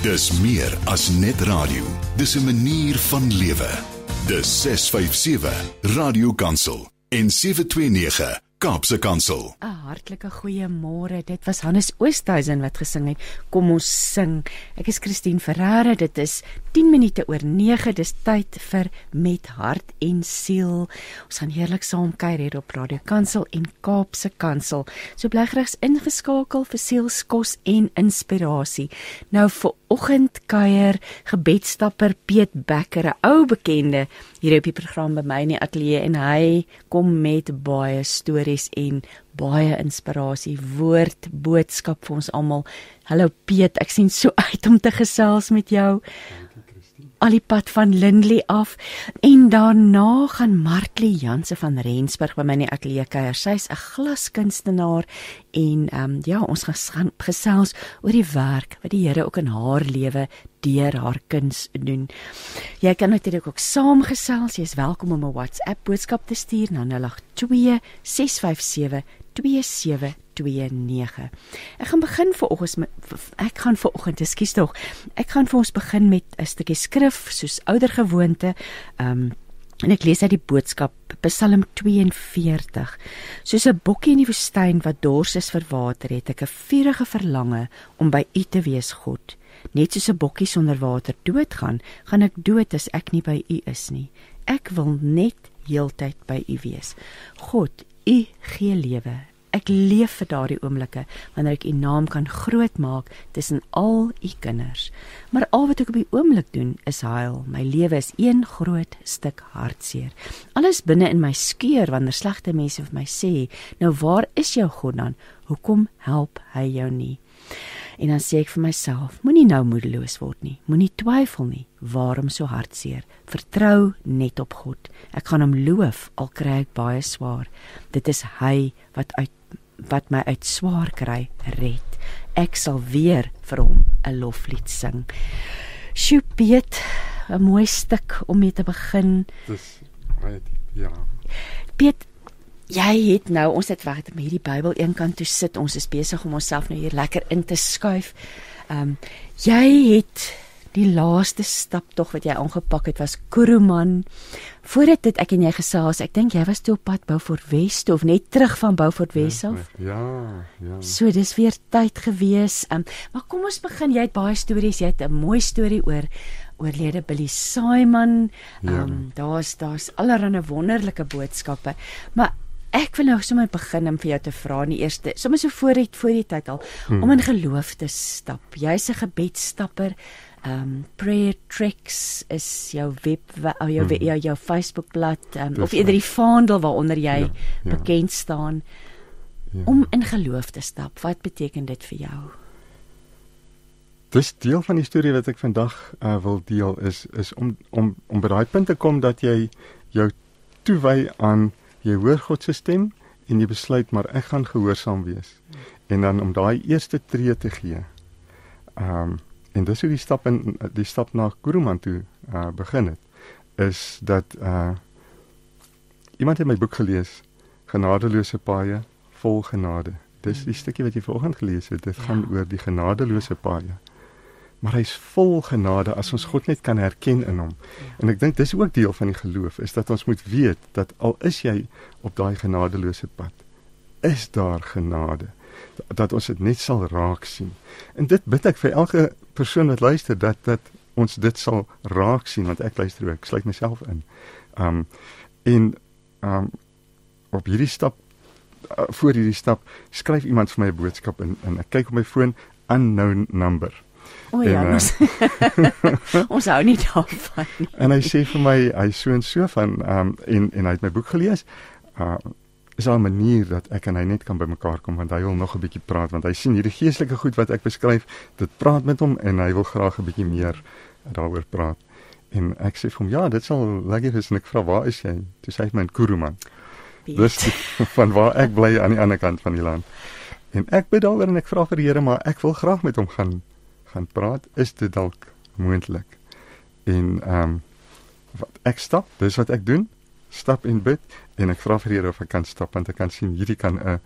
Dis meer as net radio. Dis 'n manier van lewe. Dis 657 Radio Kansel en 729 Kaapse Kansel. 'n Hartlike goeiemôre. Dit was Hannes Oosthuizen wat gesing het. Kom ons sing. Ek is Christine Ferreira. Dit is 10 minute oor 9. Dis tyd vir met hart en siel. Ons gaan heerlik saam kuier hier op Radio Kansel en Kaapse Kansel. So bly geregs ingeskakel vir sielskos en inspirasie. Nou vir oggend kuier gebedstapper Piet Becker, 'n ou bekende hier op die program by my in die ateljee en hy kom met baie stories en baie inspirasie, woord, boodskap vir ons almal. Hallo Piet, ek sien so uit om te gesels met jou. Al die pad van Lindley af en daarna gaan Martlie Janse van Rensburg by my in die ateljee kuier. Sy's 'n glaskunstenaar en ehm um, ja, ons gaan gesels oor die werk wat die Here ook in haar lewe deur haar kuns doen. Jy kan natuurlik ook saamgesels. Jy is welkom om 'n WhatsApp boodskap te stuur na 082 657 2729. Ek gaan begin vir oggend ek gaan vir oggend, ekskuus tog. Ek gaan vir ons begin met 'n stukkie skrif soos ouer gewoonte. Um, en ek lees uit die boodskap Psalm 42. Soos 'n bokkie in die woestyn wat dors is vir water, het ek 'n vurige verlange om by U te wees, God. Net soos 'n bokkie sonder water doodgaan, gaan ek dood as ek nie by U is nie. Ek wil net heeltyd by U wees. God, U gee lewe. Ek leef vir daardie oomblikke wanneer ek U naam kan grootmaak tussen al U kinders. Maar al wat ek op die oomblik doen is huil. My lewe is een groot stuk hartseer. Alles binne in my skeur wanneer slegte mense vir my sê, "Nou waar is jou God dan? Hoekom help hy jou nie?" En dan sê ek vir myself, moenie nou moedeloos word nie. Moenie twyfel nie. Waarom so hartseer? Vertrou net op God. Ek gaan hom loof al kry ek baie swaar. Dit is hy wat uit wat my uit swaar kry red. Ek sal weer vir hom 'n loflied sing. Sjoe, Piet, 'n mooi stuk om mee te begin. Dis baie diep, ja. Piet, jy het nou ons het wag met hierdie Bybel eenkant toe sit. Ons is besig om onsself nou hier lekker in te skuif. Ehm um, jy het die laaste stap tog wat jy aangepak het was Kuruman. Voordat dit ek en jy gesels, ek dink jy was toe op pad Beaufort Wes toe of net terug van Beaufort Wes af. Ja, ja. So dis weer tyd gewees. Um, maar kom ons begin. Jy het baie stories. Jy het 'n mooi storie oor oorlede Billy Simon. Ehm um, ja. daar's daar's allerlei wonderlike boodskappe. Maar Ek wil nou sommer begin om vir jou te vra in die eerste, sommer so voor die voor die tyd al hmm. om in geloof te stap. Jy's 'n gebedstapper. Um Prayer Tricks is jou web jou hmm. jou, jou Facebook bladsy um, of eerder die vaandel waaronder jy ja, ja. bekend staan. Ja. Om in geloof te stap. Wat beteken dit vir jou? Dis deel van die storie wat ek vandag uh, wil deel is is om om om by daai punt te kom dat jy jou toewy aan jy hoor God se stem en jy besluit maar ek gaan gehoorsaam wees. En dan om daai eerste tree te gee. Ehm um, en dis hoe die stap in die stap na Kuruman toe uh begin het is dat uh iemand het my boek gelees Genadeloose paaie vol genade. Dis die stukkie wat jy vanoggend gelees het. Dit ja. gaan oor die genadeloose paaie maar hy's vol genade as ons God net kan herken in hom. En ek dink dis ook deel van die geloof is dat ons moet weet dat al is jy op daai genadeloose pad, is daar genade dat ons dit net sal raak sien. En dit bid ek vir elke persoon wat luister dat dat ons dit sal raak sien want ek luister ook, ek sluit myself in. Um en um op hierdie stap uh, voor hierdie stap skryf iemand vir my 'n boodskap in en ek kyk op my foon unknown number. O ja, en, ons, ons hou nie daarvan nie. En hy sê vir my hy so en so van ehm um, en en hy het my boek gelees. Uh is daar 'n manier dat ek en hy net kan bymekaar kom want hy wil nog 'n bietjie praat want hy sien hierdie geestelike goed wat ek beskryf, dit praat met hom en hy wil graag 'n bietjie meer daaroor praat. En ek sê vir hom ja, dit sal lekker wees en ek vra waar is jy? Toe sê hy my in Kuruman. Dis van waar ek bly aan die ander kant van die land. En ek bid daaroor en ek vra vir die Here maar ek wil graag met hom gaan gaan praat, is dit dalk moontlik. En ehm um, wat ek stap, dis wat ek doen, stap en bid en ek vra vir Here of ek kan stap want ek kan sien hierdie kan 'n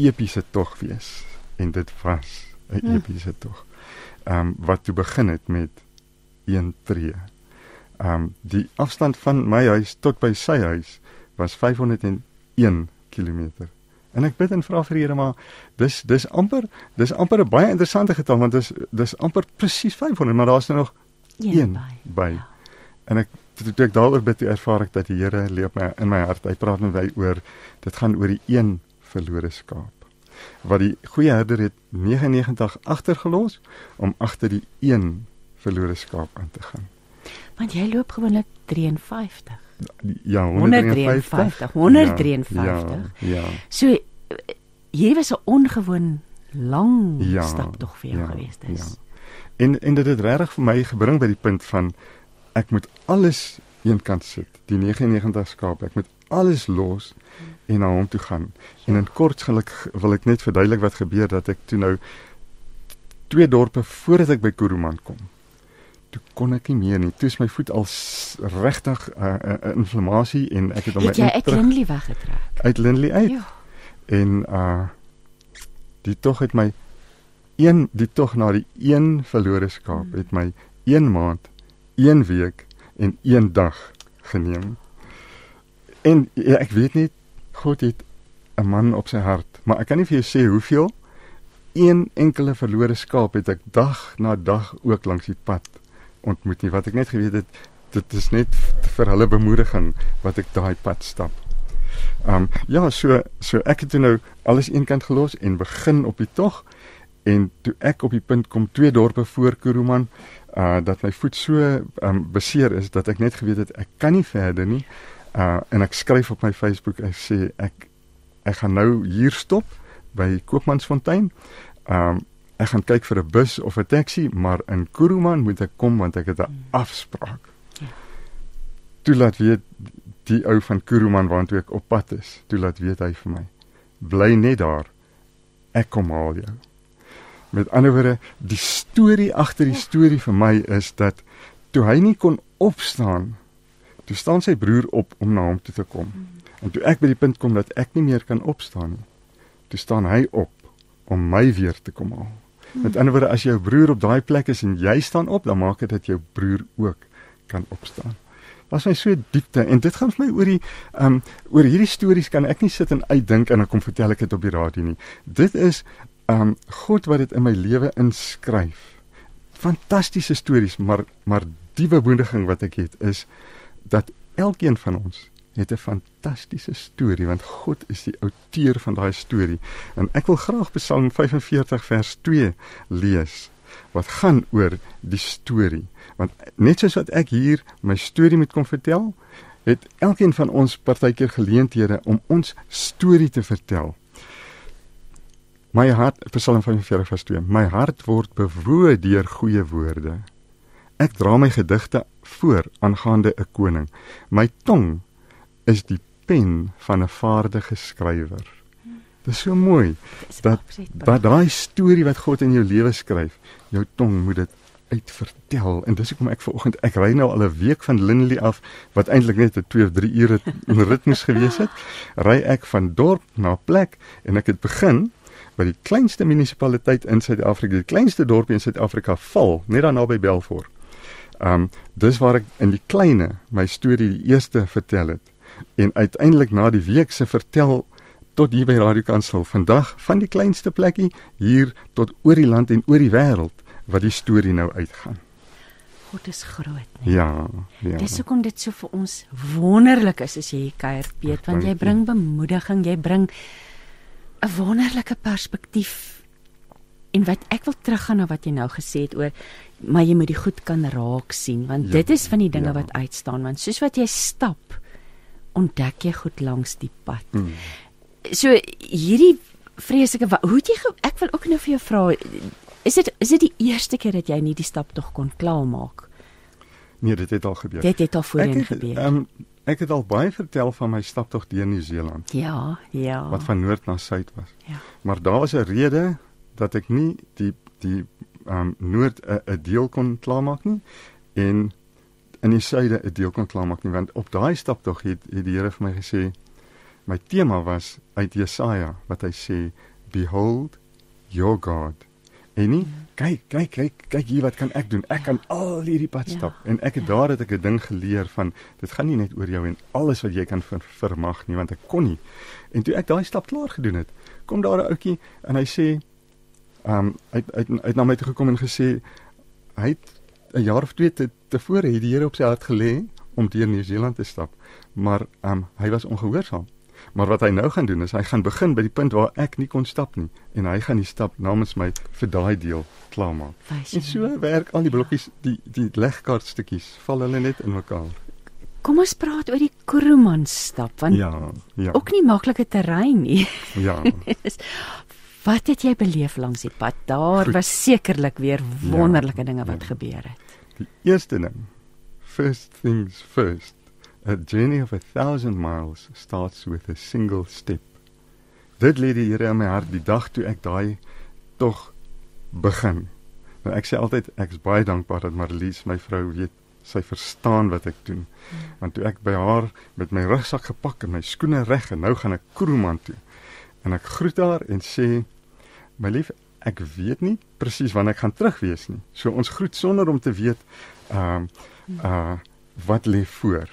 epiese tog wees en dit was 'n hmm. epiese tog. ehm um, wat toe begin het met een tree. Ehm um, die afstand van my huis tot by sy huis was 501 km. En ek bid en vra vir Here maar dis dis amper dis amper 'n baie interessante getal want dis dis amper presies 500 maar daar's nog een by. by. Ja. En ek toe ek daaroor bid, ervaar ek dat die Here leef my in my hart. Hy praat met my oor dit gaan oor die een verlore skaap. Wat die goeie herder het 99 agtergelos om agter die een verlore skaap aan te gaan. Want jy loop gewoonlik 53. Ja, 153. 153. 153. Ja, ja. So hier was 'n ongewoon lang ja, stap tog vir jou ja, gewees dis. Ja. En en dit het regtig vir my gebring by die punt van ek moet alles eenkant sit, die 99 skaap, ek moet alles los en na hom toe gaan. Ja. En in kort gelukkig wil ek net verduidelik wat gebeur dat ek toe nou twee dorpe voordat ek by Kuruman kom toe kon ek nie meer nie. Toe is my voet al regtig 'n uh, uh, uh, inflammasie en ek het hom uit uit Lindley weggetrek. Uit Lindley uit. Ja. En uh die tog het my een die tog na die een verlore skaap hmm. het my 1 maand, 1 week en 1 dag geneem. En ja, ek weet nie God het 'n man op sy hart, maar ek kan nie vir jou sê hoeveel een enkele verlore skaap het ek dag na dag ook langs die pad ontmoet nie. Wat ek net geweet het, dit is net vir hulle bemoediging wat ek daai pad stap. Um ja, so so ek het nou alles eenkant gelos en begin op die tog en toe ek op die punt kom twee dorpe voor Kuruman uh dat my voet so um beseer is dat ek net geweet het ek kan nie verder nie. Uh en ek skryf op my Facebook ek sê ek ek gaan nou hier stop by Koopmansfontein. Um ek gaan kyk vir 'n bus of 'n taxi, maar in Kuruman moet ek kom want ek het 'n hmm. afspraak. Ja. Toe laat weet die ou van Kuruman waartoe ek op pad is. Toe laat weet hy vir my. Bly net daar. Ek kom haal jou. Met ander woorde, die storie agter die storie vir my is dat toe hy nie kon opstaan, toe staan sy broer op om na hom toe te kom. Hmm. En toe ek by die punt kom dat ek nie meer kan opstaan nie, toe staan hy op om my weer te kom haal. Met ander woorde as jou broer op daai plek is en jy staan op, dan maak dit dat jou broer ook kan opstaan. Was my so diepte en dit gaan vir my oor die um oor hierdie stories kan ek nie sit en uitdink en dan kom vertel ek dit op die radio nie. Dit is um God wat dit in my lewe inskryf. Fantastiese stories, maar maar die bemoediging wat ek het is dat elkeen van ons het 'n fantastiese storie want God is die outeur van daai storie. En ek wil graag Psalm 45 vers 2 lees wat gaan oor die storie. Want net soos wat ek hier my storie moet kom vertel, het elkeen van ons partykeer geleenthede om ons storie te vertel. My hart Psalm 45 vers 2. My hart word bewoe deur goeie woorde. Ek dra my gedigte voor aangaande 'n koning. My tong is die pen van 'n vaardige skrywer. Dit is so mooi dat dat daai storie wat God in jou lewe skryf, jou tong moet dit uitvertel. En dis hoekom ek vanoggend ek ry nou al 'n week van Lindley af wat eintlik net 'n 2 of 3 ure in ritmes gewees het. Ry ek van dorp na plek en ek het begin by die kleinste munisipaliteit in Suid-Afrika, die kleinste dorpie in Suid-Afrika, Val, net daar naby Belfort. Um dis waar ek in die kleine my storie die eerste vertel het en uiteindelik na die week se vertel tot hier by Radio Kansel vandag van die kleinste plekkie hier tot oor die land en oor die wêreld wat die storie nou uitgaan. God is groot, nee. Ja, ja. Dis hoekom dit so vir ons wonderlik is as jy hier kuier, Piet, want jy bring bemoediging, jy bring 'n wonderlike perspektief. En wat ek wil teruggaan na wat jy nou gesê het oor maar jy moet die goed kan raak sien want ja, dit is van die dinge ja. wat uitstaan want soos wat jy stap ontdek jy goed langs die pad. Hmm. So hierdie vreeslike hoe het jy ek wil ook nou vir jou vra is dit is dit die eerste keer dat jy nie die stap tog kon klaarmaak? Nee, dit het al gebeur. Dit het al voorheen gebeur. Ehm um, ek het al baie vertel van my stap tog deur Nieu-Seeland. Ja, ja. Wat van noord na suid was. Ja. Maar daar was 'n rede dat ek nie die die ehm um, noord 'n deel kon klaarmaak nie en in die suide 'n deel kon klaarmaak nie want op daai stap tog het, het die Here vir my gesê my tema was uit Jesaja wat hy sê behold your god en nie kyk, kyk, kyk, kyk hier wat kan ek doen? Ek kan al hierdie pad Ja, stap. En ek het daar het ek 'n ding geleer van dit gaan nie net oor jou en alles wat jy kan ver, vermag nie, want ek kon nie. En toe ek daai stap klaar gedoen het, kom daar 'n ouetjie en hy sê ehm um, hy hy hy het na my toe gekom en gesê hy het 'n jaar of twee te, tevore het die Here op sy hart gelê om deur Nieu-Seeland te stap, maar ehm um, hy was ongehoorsaam. Maar wat hy nou gaan doen is hy gaan begin by die punt waar ek nie kon stap nie en hy gaan die stap namens my vir daai deel klaarmaak. En so werk al die blokkies, die die legkaartstukkies val hulle net in mekaar. Kom ons praat oor die Kuruman stap want Ja, ja. ook nie maklike terrein nie. Ja. Wat het jy beleef langs die pad? Daar Goed. was sekerlik weer wonderlike Ja, dinge wat ja. gebeur het. Die eerste ding. First things first. A journey of a thousand miles starts with a single step. Dit lê die Here in my hart die dag toe ek daai tog begin. Nou ek sê altyd ek's baie dankbaar dat Marlies my vrou weet sy verstaan wat ek doen. Want toe ek by haar met my rugsak gepak en my skoene reg en nou gaan ek Kroeman toe. En ek groet haar en sê my lief ek weet nie presies wanneer ek gaan terug wees nie. So ons groet sonder om te weet ehm uh, uh wat lê voor.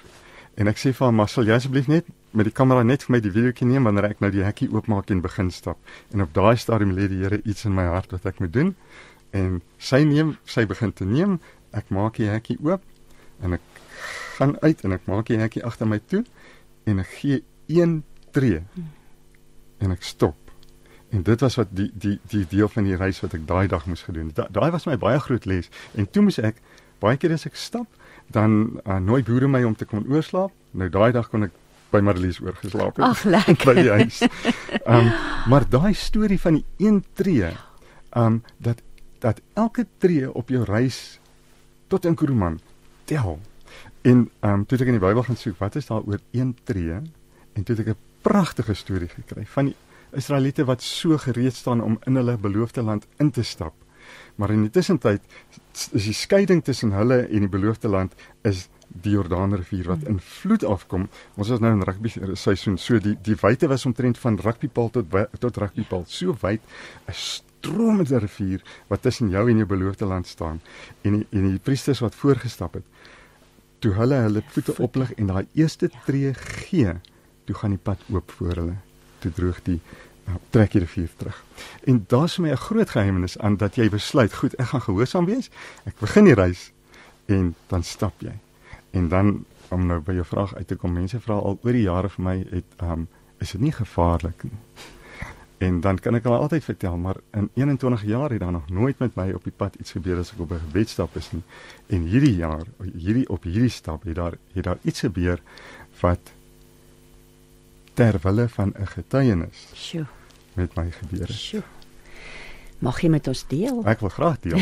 En ek sê vir haar, "Maar sal jy asseblief net met die kamera net vir my die videoetjie neem wanneer ek nou die hekkie oopmaak en begin stap." En op daai stadium lê die Here iets in my hart wat ek moet doen. En sy neem, sy begin te neem, ek maak die hekkie oop en ek gaan uit en ek maak die hekkie agter my toe en ek gee een tree en ek stop. En dit was wat die die die deel van die reis wat ek daai dag moes gedoen. Da, daai was my baie groot les. En toe moes ek baie keer as ek stap, dan uh, nooi boere my om te kom oorslaap. Nou daai dag kon ek by Marlies oorgeslaap het Ag lekker. by die huis. Ehm um, maar daai storie van die een tree, ehm um, dat dat elke tree op jou reis tot in Kuruman tel. En ehm um, toe het ek in die Bybel gaan soek, wat is daar oor een tree? En toe het ek 'n pragtige storie gekry van die Israeliete wat so gereed staan om in hulle beloofde land in te stap. Maar in die tussentyd is die skeiding tussen hulle en die beloofde land is die Jordaanrivier wat in vloed afkom. Ons is nou in rugby seisoen. So die die wyte was omtrent van rugbypaal tot tot rugbypaal. So wyd 'n stromende rivier wat tussen jou en jou beloofde land staan. En die, en die priesters wat voorgestap het, toe hulle hulle voete oplig en daai eerste tree gee, toe gaan die pad oop voor hulle. Toe droog die uh, trek die rivier terug. En daar's my 'n groot geheimnis aan dat jy besluit, goed, ek gaan gehoorsaam wees. Ek begin die reis en dan stap jy. En dan om nou by jou vraag uit te kom, mense vra al oor die jare vir my het um is dit nie gevaarlik nie. En dan kan ek hulle altyd vertel, maar in 21 jaar het daar nog nooit met my op die pad iets gebeur as ek op 'n gebedstap is nie. En hierdie jaar, hierdie op hierdie stap het daar het daar iets gebeur wat ter wille van 'n getuienis Sjoe, met my gebeur het. sjoe. Mag jy met ons deel? Ek wil graag deel.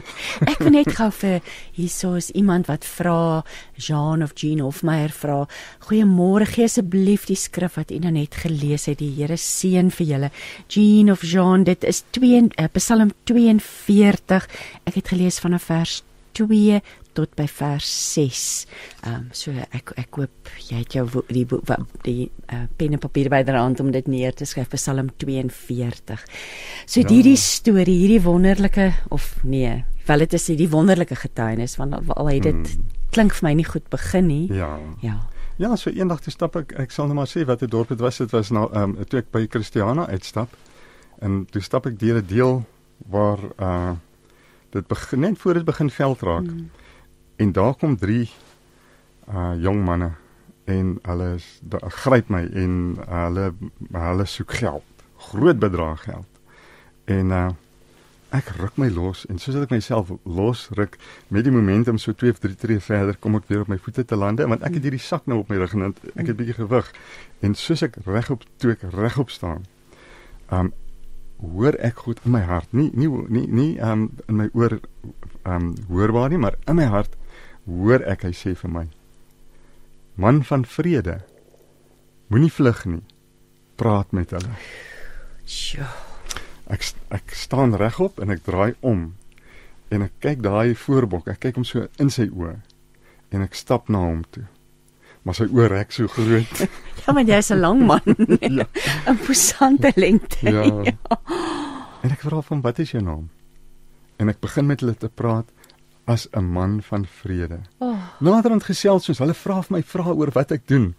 Ek wil net gou vir hierso is iemand wat vra Jean of Jean Hofmeyer vra Goeiemôre gee asseblief die skrif wat u nou net gelees het die Here seën vir julle Jean of Jean dit is 2 uh, Psalm 42 ek het gelees vanaf vers 2 tot by vers 6. Ehm um, so ek ek hoop jy het jou die wo- wa- die uh, pen en papier byderhand om dit neer te skryf Psalm 42. So Ja. hierdie storie, hierdie wonderlike of nee, wel dit is die wonderlike getuienis want al het dit Hmm. klink vir my nie goed begin nie. Ja. Ja. Ja, so eendag toe stap ek, ek sal net maar sê wat 'n dorp dit was. Dit was nou ehm um, toe ek by Christiana uitstap. En toe stap ek deur 'n deel waar uh dit begin net voor dit begin veld raak. Mm. En daar kom drie uh jong manne en hulle is daar gryp my en uh, hulle hulle soek geld. Groot bedrag geld. En uh ek ruk my los en soos ek myself losruk met die momentum so 2 of 3 tree verder kom ek weer op my voete te lande want ek het hierdie sak nou op my rug en ek het bietjie gewig en soos ek regop toe ek regop staan um hoor ek goed in my hart nie nie nie nie um in my oor um hoorbaar nie maar in my hart hoor ek hy sê vir my man van vrede moenie vlug nie praat met hulle Sjoe. Ek ek staan regop en ek draai om en ek kyk daai voorbok. Ek kyk hom so in sy oë en ek stap na hom toe. Maar sy oë rek so groot. Ja, maar jy's 'n lang man. Ja. 'n Posante lengte. ja. En ek vra van wat is jou naam? en ek begin met hulle te praat as 'n man van vrede. Oh, Naderhand gesels ons, hulle vra vir my vra oor wat ek doen.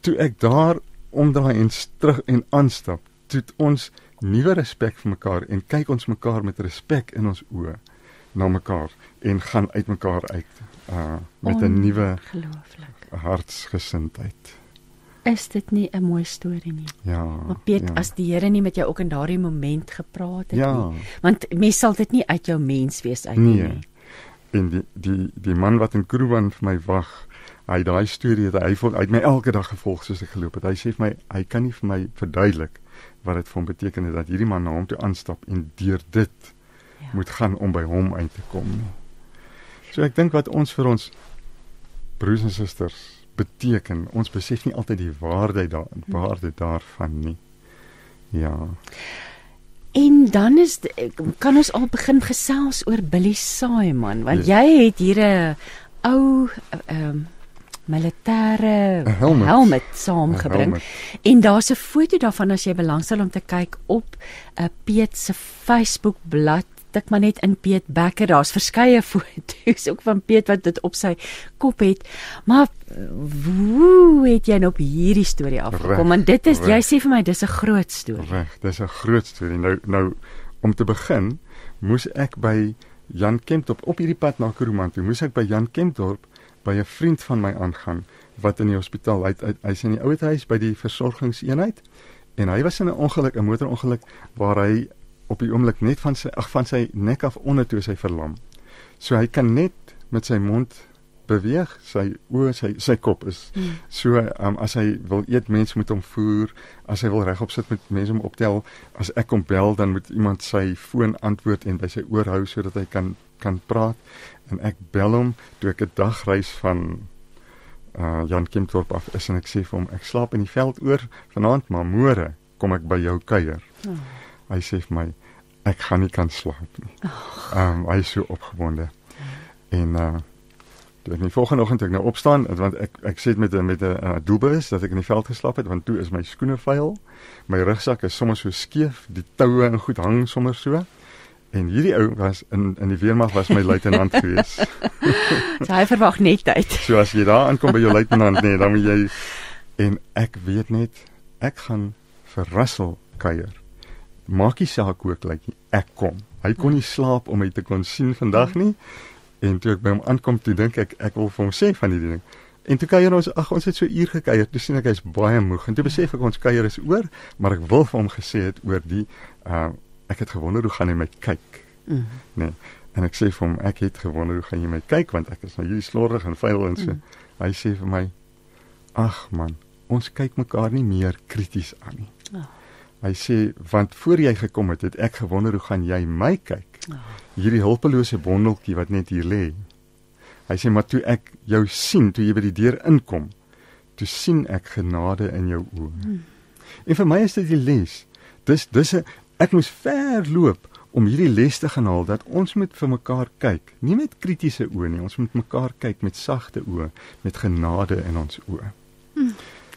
Toe ek daar omdraai en terug en aanstap, toe ons nuwe respek vir mekaar en kyk ons mekaar met respek in ons oë na mekaar en gaan uit mekaar uit uh met 'n nuwe gelooflik. Hartsgesindheid. Is dit nie 'n mooi storie nie? Ja. Maar Piet, ja. as die Here nie met jou ook in daardie moment gepraat het Ja. nie. Want mens sal dit nie uit jou menswees uit Nee. nie. en die die die man wat in Kruwan vir my wag, hy daai storie het hy vol, hy het my elke dag gevolg soos ek geloop het. Hy sê vir my hy kan nie vir my verduidelik wat dit vir hom beteken het dat hierdie man na hom toe aanstap en deur dit Ja. moet gaan om by hom uit te kom nie. So ek dink wat ons vir ons broers en susters beteken, ons besef nie altyd die waarde daar waarde daarvan nie. Ja. En dan is kan ons al begin gesels oor Billy Saaiman want Ja. jy het hier 'n ou ehm um, militêre helmet. helmet saamgebring. helmet. En daar's 'n foto daarvan as jy belangstel om te kyk op 'n uh, Piet se Facebook Dit maar net in Piet Becker. Daar's verskeie foto's ook van Piet wat dit op sy kop het. Maar hoe het jy nou op hierdie storie afgekom? Want dit is jy reg. sê vir my dis 'n groot storie. Reg, dis 'n groot storie. Nou nou om te begin, moes ek by Jan Kempdorp op hierdie pad na Kroeman toe, moes ek by Jan Kempdorp by 'n vriend van my aangaan wat in die hospitaal hy hy- hy's in die ouete huis by die versorgingseenheid en hy was in 'n ongeluk, 'n motorongeluk waar hy op die oomblik net van sy ag van sy nek af onder toe is hy verlam. So hy kan net met sy mond beweeg, sy oë, sy sy kop is Hmm. So um, as hy wil eet, mense moet hom voer. As hy wil regop sit met mense hom optel. As ek kom bel, dan moet iemand sy foon antwoord en by sy oor hou sodat hy kan kan praat. En ek bel hom toe ek 'n dagreis van uh Jan Kempdorp af is en ek sê vir hom ek slaap in die veld oor vanaand, maar môre kom ek by jou kuier. Oh. Hy sê vir my ek gaan nie kan slaap nie. Um hy is so opgewonde. En uh toe ek die volgende oggend ek nou opstaan want ek ek sê dit met 'n met 'n uh, doelbewus dat ek in die veld geslaap het want toe is my skoene vuil. My rugsak is sommer so skeef, die toue en goed hang sommer so. En hierdie ou was in in die weermag was my luitenant gewees. So hy verwag net tyd. So as jy daar aankom by jou luitenant nee, dan moet jy en ek weet net ek gaan vir Russell kuier. Maak nie saak hoe ek lyk nie, ek kom. Hy kon nie slaap om my te kon sien vandag nie. En toe ek by hom aankom, toe dink ek ek wil vir hom sê van hierdie ding. En toe kuier ons, ag ons het so uur gekuier. Toe sien ek hy's baie moeg en toe besef ek ons kuier is oor, maar ek wil vir hom gesê het oor die uh ek het gewonder hoe gaan hy my kyk. Mm. Nee. En ek sê vir hom ek het gewonder hoe gaan jy my kyk want ek is nou hierdie slordig en vuil en so. Mm. Hy sê vir my: "Ag man, ons kyk mekaar nie meer krities aan nie." Oh. Hy sê want voor jy gekom het, het ek gewonder hoe gaan jy my kyk? Hierdie hulpelose bondeltjie wat net hier lê. Hy sê maar toe ek jou sien toe jy by die deur inkom, toe sien ek genade in jou oë. Hmm. En vir my is dit die les. Dis dis 'n ek moes ver loop om hierdie les te gaan haal dat ons moet vir mekaar kyk, nie met kritiese oë nie, ons moet mekaar kyk met sagte oë, met genade in ons oë.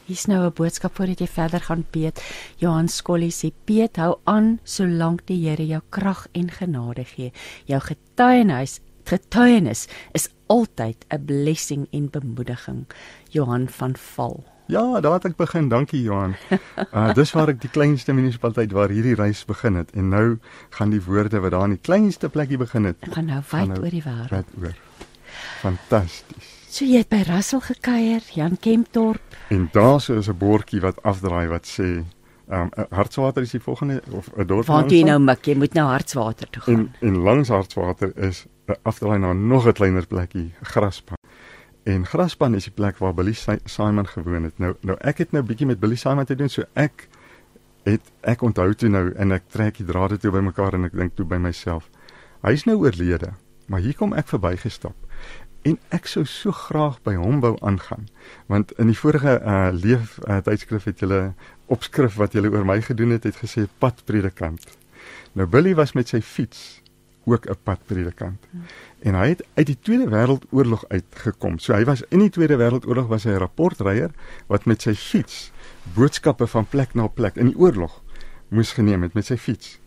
Hier's nou 'n boodskap voordat jy verder gaan Piet. Johan Skollie sê Piet hou aan solank die Here jou krag en genade gee. Jou getuienis getuienis is altyd 'n blessing en bemoediging. Johan van Val. Ja, daar het ek begin. Dankie Johan. Uh dis waar ek die kleinste munisipaliteit waar hierdie reis begin het en nou gaan die woorde wat daar in die kleinste plekkie begin het, gaan nou Gaan wyd nou oor die wêreld. red oor. Fantasties. So jy het by Russell gekuier, Jan Kempdorp. En daar so is 'n bordjie wat afdraai wat sê um Hartswater is die volgende of 'n dorp Waar toe jy nou mik, jy moet nou Hartswater toe gaan. En en langs Hartswater is 'n afdraai na nog 'n kleiner plekkie, Graspan. En Graspan is die plek waar Billy Si- Simon gewoon het. Nou nou ek het nou bietjie met Billy Simon te doen, so ek het ek onthou toe nou en ek trek die drade toe bymekaar en ek dink toe by myself. Hy's nou oorlede, maar hier kom ek verbygestap. En ek sou so graag by hom wou aangaan, want in die vorige uh leef uh, tydskrif het julle opskrif wat julle oor my gedoen het, het gesê padpredikant. Nou Billy was met sy fiets ook 'n padpredikant. En hy het uit die Tweede Wêreldoorlog uitgekom. So hy was in die Tweede Wêreldoorlog was hy 'n rapportryer wat met sy fiets boodskappe van plek na plek in die oorlog moes geneem het met sy fiets.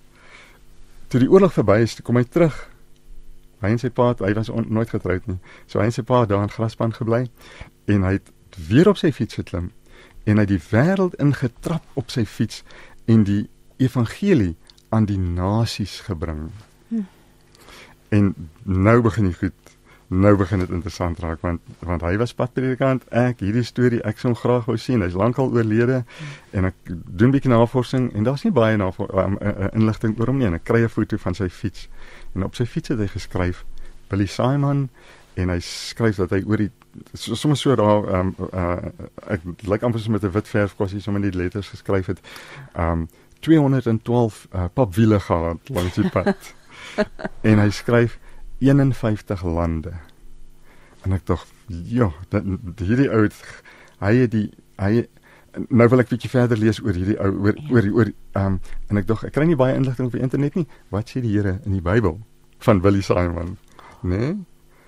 toe die oorlog verby is, kom hy terug. Hy en sy pa, hy was on, nooit getroud nie. So hy en sy pa daar in Graspan gebly en hy het weer op sy fiets geklim en hy het die wêreld ingetrap op sy fiets en die evangelie aan die nasies gebring. Hm. En nou begin dit goed. Nou begin dit interessant raak want want hy was padpredikant. Ek hierdie storie ek sou graag wou sien. Hy's lankal oorlede en ek doen 'n bietjie navorsing en daar's nie baie navorsing um, uh, uh, inligting oor hom nie. Ek kry 'n foto van sy fiets en op sy fiets het hy geskryf Billy Simon en hy skryf dat hy oor die sommer so daar ehm um, uh, ek lyk amper so met 'n wit verf kwassie sommer net letters geskryf het. Ehm um, 212 uh, papwiele gehad langs die pad. en hy skryf 51 lande. En ek dink ja, dat hierdie ou hy het die hy nou wil ek bietjie verder lees oor hierdie ou oor ja. oor oor ehm um, en ek dink ek kry nie baie inligting op die internet nie. Wat sê die Here in die Bybel van Willie Simon? Nee.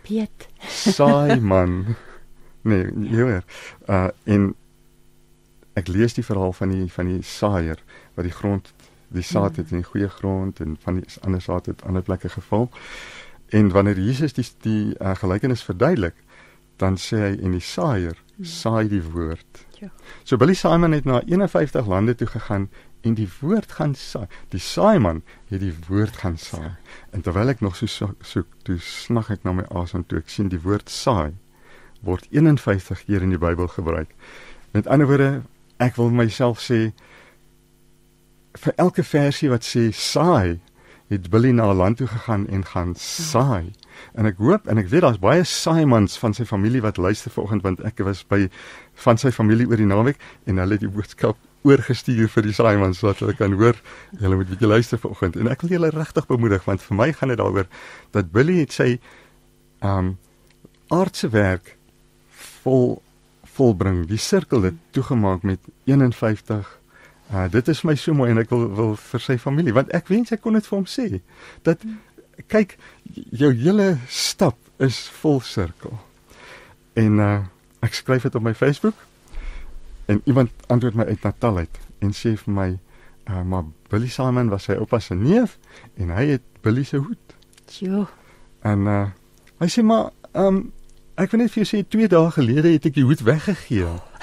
Piet. Saai man. Nee, jy hoor. Uh en ek lees die verhaal van die van die saaier wat die grond die saad het in die goeie grond en van die ander saad het ander plekke geval. En wanneer Jesus die die uh, gelykenis verduidelik, dan sê hy en die saaier hmm. saai die woord. Ja. So Billy Simon het na 51 lande toe gegaan en die woord gaan saai. Die saaiman het die woord gaan saai. En terwyl ek nog so soek, so, toe snag ek na my asem toe ek sien die woord saai word 51 keer in die Bybel gebruik. Met ander woorde, ek wil myself sê vir elke versie wat sê saai, het Billy na 'n land toe gegaan en gaan saai. En ek hoop en ek weet daar's baie saaimans van sy familie wat luister vanoggend want ek was by van sy familie oor die naweek en hulle het die boodskap oorgestuur vir die saaimans sodat hulle kan hoor. Julle moet bietjie luister vanoggend. En ek wil julle regtig bemoedig want vir my gaan dit daaroor dat Billy het sy um aardse werk vol volbring. Die sirkel het toegemaak met 51 Uh, dit is my so mooi en ek wil wil vir sy familie want ek wens ek kon dit vir hom sê dat kyk jou hele stap is vol sirkel. En uh, ek skryf dit op my Facebook en iemand antwoord my uit Natal uit en sê vir my uh, maar Billy Simon was sy oupa se neef en hy het Billy se hoed. Jo. En uh, hy sê maar um, ek wil net vir jou sê 2 dae gelede het ek die hoed weggegee. Oh.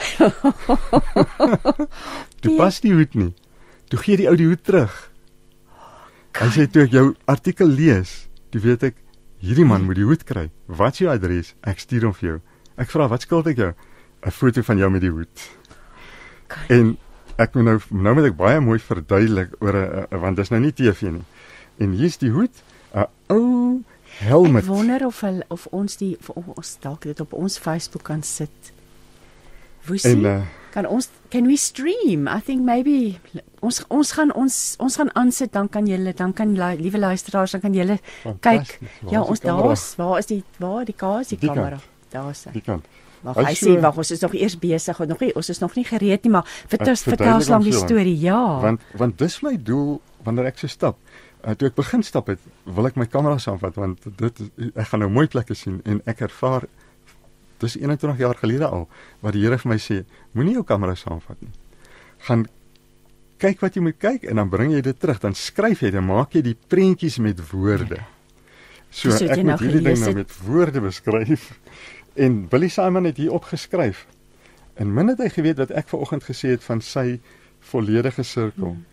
Toe pas die hoed nie. Toe gee die ou die hoed terug. Hy sê toe ek jou artikel lees, toe weet ek hierdie man moet die hoed kry. Wat is jou adres? Ek stuur hom vir jou. Ek vra wat skuld ek jou? 'n Foto van jou met die hoed. En ek moet nou nou moet ek baie mooi verduidelik oor 'n want dis nou nie TV nie. En hier's die hoed, 'n ou helm. Ek wonder of hulle of ons die of ons dalk dit op ons Facebook kan sit. Woesie. En uh, kan ons can we stream? I think maybe ons ons gaan ons ons gaan aansit dan kan julle dan kan liewe luisteraars dan kan julle kyk. Ja, ons daar's waar is die waar die kaas die, die kamera? Daar's hy. Die kant. Wag, hy sê wag, ons is nog eers besig, nog nie ons is nog nie gereed nie, maar vertel vertel ons lank die storie. Ja. Want want dis my doel wanneer ek so stap. Uh, toe ek begin stap het, wil ek my kamera saamvat want dit ek gaan nou mooi plekke sien en ek ervaar dis 21 jaar gelede al wat die Here vir my sê, moenie jou kamera saamvat nie. Gaan kyk wat jy moet kyk en dan bring jy dit terug, dan skryf jy, dan maak jy die prentjies met woorde. So ek moet nou hierdie ding nou met woorde beskryf. En Billy Simon het hier opgeskryf. En min het hy geweet wat ek ver oggend gesê het van sy volledige sirkel. Hmm.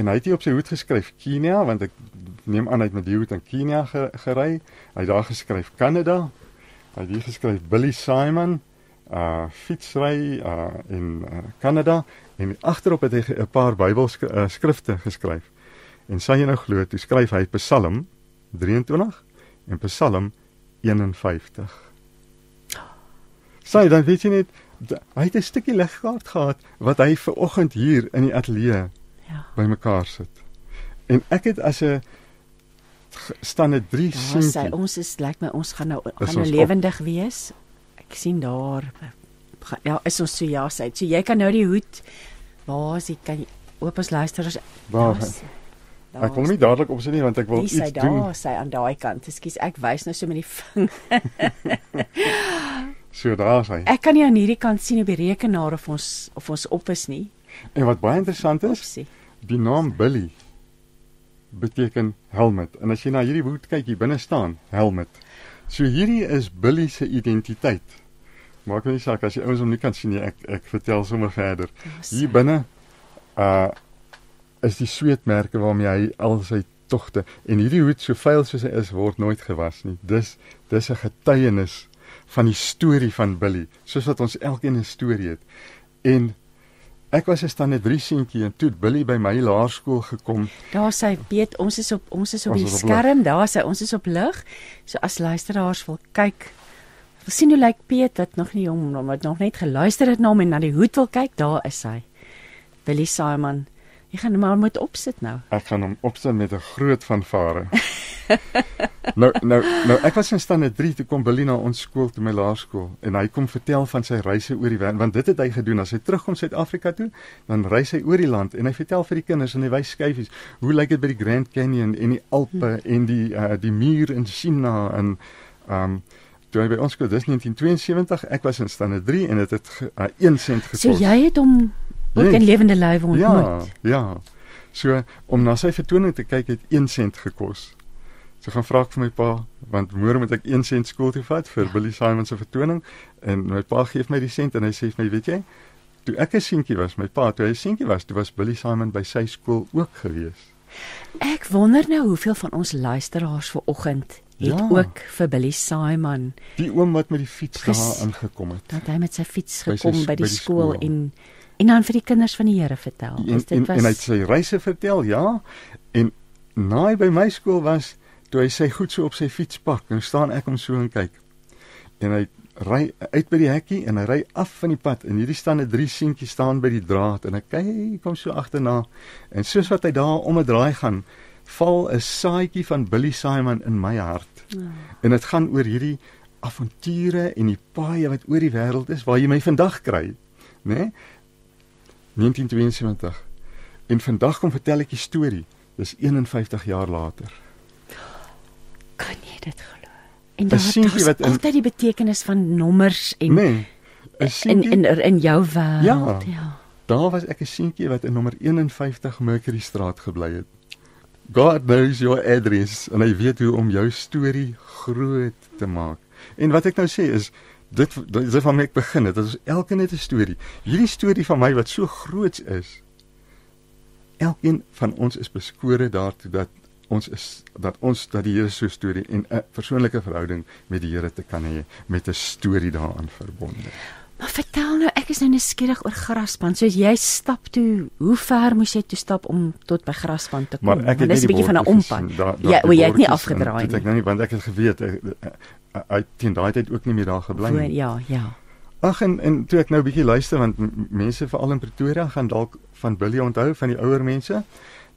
En hy het hier op sy hoed geskryf Kenia want ek neem aan hy het met die hoed in Kenia gery. Hy het daar geskryf Kanada, Hy het hier geskryf Billy Simon, uh fietsry uh in uh, Kanada en agterop het hy 'n paar Bybelskrifte uh, geskryf. En sê jy nou glo, toe skryf hy Psalm 23 en Psalm 51. Sê dan weet jy net hy het 'n stukkie legkaart gehad wat hy ver oggend hier in die ateljee ja. bymekaar sit. En ek het as 'n staan dit 3 ja, seentjie. Ons is lyk like my ons gaan nou gaan nou lewendig wees. Ek sien daar ja, is ons so ja sê. So jy kan nou die hoed waar is dit kan jy oop as luisteraars. Waar? Daar ek kom nie dadelik op sy nie want ek wil iets daar, doen. Daar sy aan daai kant. Ekskuus, ek wys nou so met die vinger. so daar sy. Ek kan nie aan hierdie kant sien op die rekenaar of ons of ons op is nie. En wat baie interessant is, Opsie. die naam Billy beteken helmet. En as jy na hierdie hoed kyk hier binne staan, helmet. So hierdie is Billy se identiteit. Maak nie saak as jy ouens hom nie kan sien nie, ek ek vertel sommer verder. Hier binne uh is die sweetmerke waarmee hy al sy togte en hierdie hoed so vuil soos hy is word nooit gewas nie. Dis dis 'n getuienis van die storie van Billy, soos wat ons elkeen 'n storie het. En ek was 'n stande 3 seentjie en toe Billy by my laerskool gekom. Daar sê weet ons is op ons is op Ons die is op skerm, daar sê ons is op lig. So as luisteraars wil kyk wil sien hoe lyk Piet wat nog nie hom wat nog net geluister het na hom en na die hoed wil kyk, daar is hy. Billy Simon. Jy gaan hom maar moet opsit nou. Ek gaan hom opsit met 'n groot fanfare. nou nou nou ek was in stande 3 toe kom Billy na ons skool toe my laerskool en hy kom vertel van sy reise oor die wêreld want dit het hy gedoen as hy terugkom Suid-Afrika toe dan reis hy oor die land en hy vertel vir die kinders en hy wys skyfies hoe lyk dit by die Grand Canyon en die Alpe hmm. en die uh, die muur in China en um toe hy by ons kom dis 1972 ek was in stande 3 en dit het 'n uh, 1 sent gekos. So jy het hom ook Nee. in lewende lywe ontmoet. Ja, ja. So om na sy vertoning te kyk het 1 sent gekos. So gaan vra ek vir my pa, want môre moet ek 1 sent skool toe vat vir ja. Billy Simon se vertoning en my pa gee my die sent en hy sê vir my, weet jy, toe ek 'n seentjie was, my pa toe hy 'n seentjie was, toe was Billy Simon by sy skool ook gewees. Ek wonder nou hoeveel van ons luisteraars vanoggend het Ja. ook vir Billy Simon Die oom wat met die fiets Ges- daar ingekom het. dat hy met sy fiets By sy gekom by die by die skool skool. en en dan vir die kinders van die Here vertel. En, en, dit was en hy het sy reise vertel, ja. En na hy by my skool was, toe hy sy goed so op sy fiets pak, en staan ek hom so en kyk. En hy ry uit by die hekkie en hy ry af van die pad en hierdie staan 'n drie seentjie staan by die draad en ek kyk kom so agterna en soos wat hy daar om 'n draai gaan val 'n saadjie van Billy Simon in my hart. Ja. En dit gaan oor hierdie avonture en die paaie wat oor die wêreld is waar jy my vandag kry, né? Nee? 1972. En vandag kom vertel ek die storie. Dis 51 jaar later. kan jy dit glo? En daar seentjie is wat in- altyd die betekenis van nommers en Nee. in in in jou wêreld. Ja. ja. Daar was ek 'n seentjie wat in nommer 51 Mercury Straat gebly het. God knows your address en hy weet hoe om jou storie groot te maak. En wat ek nou sê is dit dit is van ek begin. Dit is elke net 'n storie. Hierdie storie van my wat so groot is. Elkeen van ons is beskore daartoe dat ons is dat ons dat die Here so storie en 'n persoonlike verhouding met die Here te kan hê met 'n storie daaraan verbonde. Maar vertel nou, ek is nou nuuskierig oor Graspan. So jy stap toe, hoe ver moes jy toe stap om tot by Graspan te kom? Maar ek het net 'n bietjie van 'n ompad. daar- daar Ja, o, jy het nie afgedraai het Ek nie. nou nie want ek het geweet ek ek- uit teen daai tyd ook nie meer daar gebly nie. ja, ja. Ag en en toe ek nou 'n bietjie luister want mense veral in Pretoria gaan dalk van Billy onthou van die ouer mense.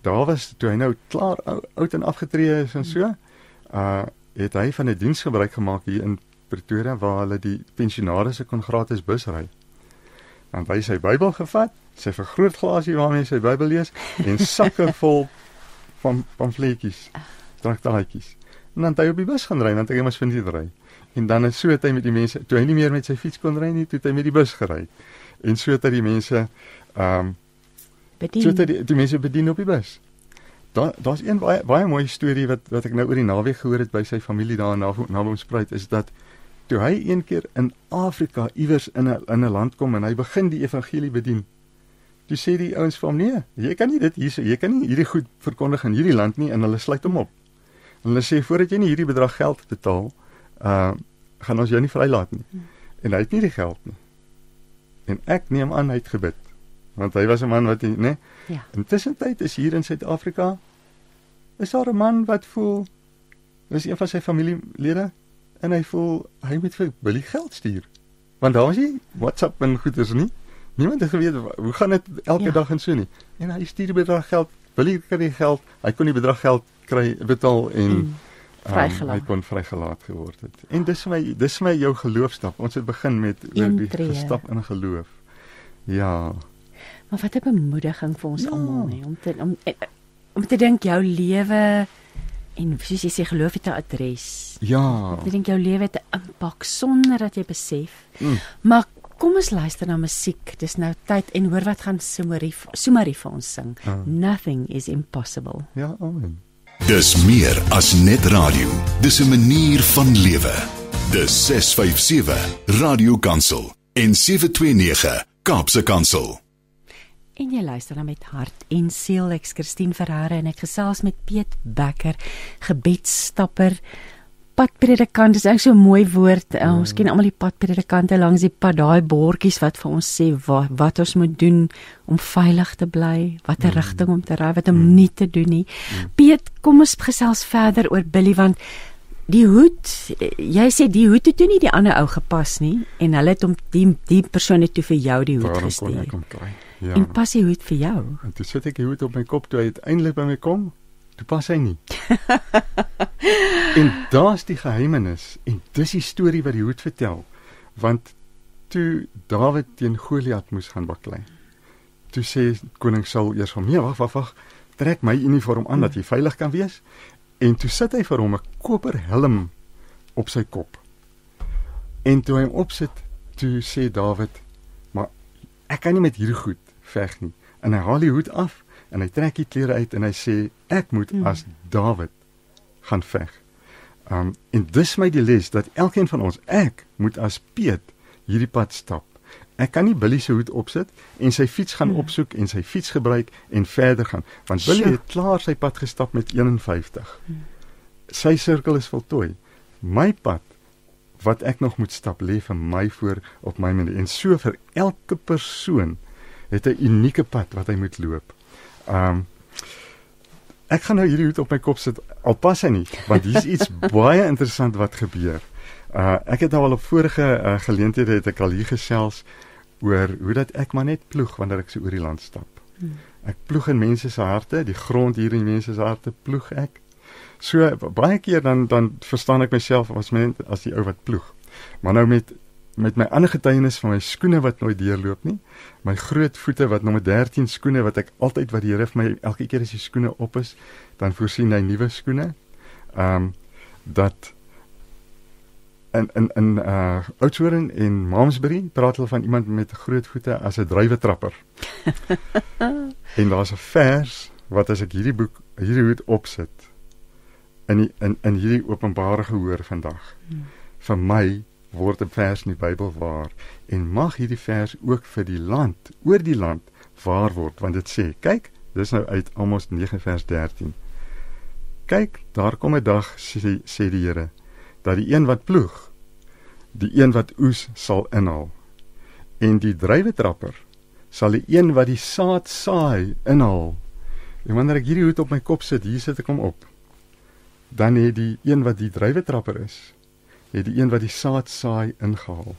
Daar was toe hy nou klaar ou- oud en afgetree is en so. Uh het hy van 'n diens gebruik gemaak hier in Pretoria waar hulle die pensionaarsse kon gratis bus ry. Dan het hy sy Bybel gevat, sy vergrootglasie waarmee hy sy Bybel lees en sakke vol van pamfletjies, traktaatjies. En dan het hy op die bus gaan ry want hy moes vir nie ry. En dan het so het hy met die mense, toe hy nie meer met sy fiets kon ry nie, toe het hy met die bus gery. En so het hy die mense ehm um, Bedien. so het hy die, die mense bedien op die bus. Daar daar's een baie baie mooi storie wat wat ek nou oor die naweek gehoor het by sy familie daar in Nabo- Naboomspruit is dat toe hy een keer in Afrika iewers in 'n in 'n land kom en hy begin die evangelie bedien. Toe sê die ouens vir hom: "Nee, jy kan nie dit hierso, jy kan nie hierdie goed verkondig in hierdie land nie." En hulle sluit hom op. En hulle sê voordat jy nie hierdie bedrag geld betaal, uh gaan ons jou nie vrylaat nie. En hy het nie die geld nie. En ek neem aan hy het gebid. Want hy was 'n man wat, né? Nee, Ja. Intussen tyd is hier in Suid-Afrika is daar 'n man wat voel dis een van sy familielede en hy voel hy moet vir Billy geld stuur. Want daar was nie WhatsApp en goeders nie. Niemand het geweet hoe gaan dit elke Ja. dag en so nie. En hy stuur bedrag geld. Billy kry die geld. Hy kon die bedrag geld kry betaal en vrygelaat. Um, hy kon vrygelaat geword het. En dis vir my dis vir my jou geloofstap. Ons het begin met oor die stap in geloof. Ja. Maar wat 'n bemoediging vir ons Ja. almal nie om te om eh, om te dink jou lewe en soos jy sê geloof het 'n adres. Ja. Ek dink jou lewe het 'n impak sonder dat jy besef. Mm. Maar kom ons luister na musiek. Dis nou tyd en hoor wat gaan Sumarie Sumarie vir ons sing. Ah. Nothing is impossible. Ja, amen. Dis meer as net radio. Dis 'n manier van lewe. Dis 657 Radio Kansel en 729 Kaapse Kansel. En jy luister na met hart en siel ek Christine Ferreira en ek gesels met Piet Becker, gebedsstapper padpredikant is eintlik so 'n mooi woord. Uh, ons ken almal die padpredikante langs die pad, daai bordjies wat vir ons sê wat, wat ons moet doen om veilig te bly, watter mm. rigting om te ry, wat om mm. nie te doen nie. Mm. Piet, kom ons gesels verder oor Billy want die hoed, jy sê die hoed het toe nie die ander ou gepas nie en hulle het hom die die persoon het toe vir jou die hoed gestuur. Ja. En pas die hoed vir jou. En toe sit ek die hoed op my kop toe hy uiteindelik by my kom. Toe pas hy nie. en daar's die geheimenis en dis die storie wat die hoed vertel. Want toe Dawid teen Goliat moes gaan baklei. Toe sê koning Saul eers hom: "Nee, wag, wag, wag. Trek my uniform aan dat jy veilig kan wees." En toe sit hy vir hom 'n koper helm op sy kop. En toe hy hom opsit, toe sê Dawid: "Maar ek kan nie met hierdie goed veg nie." En hy haal die hoed af en hy trek die klere uit en hy sê ek moet hmm. as Dawid gaan veg. Um en dis my die les dat elkeen van ons ek moet as Piet hierdie pad stap. Ek kan nie Billy se hoed opsit en sy fiets gaan hmm. opsoek en sy fiets gebruik en verder gaan want Billy het klaar sy pad gestap met 51. Hmm. Sy sirkel is voltooi. My pad wat ek nog moet stap lê vir my voor op my manier en so vir elke persoon het 'n unieke pad wat hy moet loop. Um, ek gaan nou hierdie hoed op my kop sit. Al pas hy nie, want hier's iets baie interessant wat gebeur. Uh ek het nou al op vorige uh, geleenthede het ek al hier gesels oor hoe dat ek maar net ploeg wanneer ek so oor die land stap. Hmm. Ek ploeg in mense se harte, die grond hier in mense se harte ploeg ek. So baie keer dan dan verstaan ek myself as mens as die ou wat ploeg. Maar nou met met my ander getuienis van my skoene wat nooit deurloop nie. My groot voete wat nommer 13 skoene wat ek altyd wat die Here vir my elke keer as die skoene op is, dan voorsien hy nuwe skoene. Ehm um, dat in in in uh Oudtshoorn en Malmesbury praat hulle van iemand met groot voete as 'n drywetrapper. en daar's 'n vers wat as ek hierdie boek hierdie hoed opsit in die, in in hierdie openbare gehoor vandag. Hmm. vir my word 'n vers in die Bybel waar en mag hierdie vers ook vir die land, oor die land waar word want dit sê, kyk, dis nou uit Amos 9 vers 13. Kyk, daar kom 'n dag sê sê die Here dat die een wat ploeg, die een wat oes sal inhaal en die drywetrapper sal die een wat die saad saai inhaal. En wanneer ek hierdie hoed op my kop sit, hier sit ek hom op. Dan het die een wat die drywetrapper is, het die een wat die saad saai ingehaal.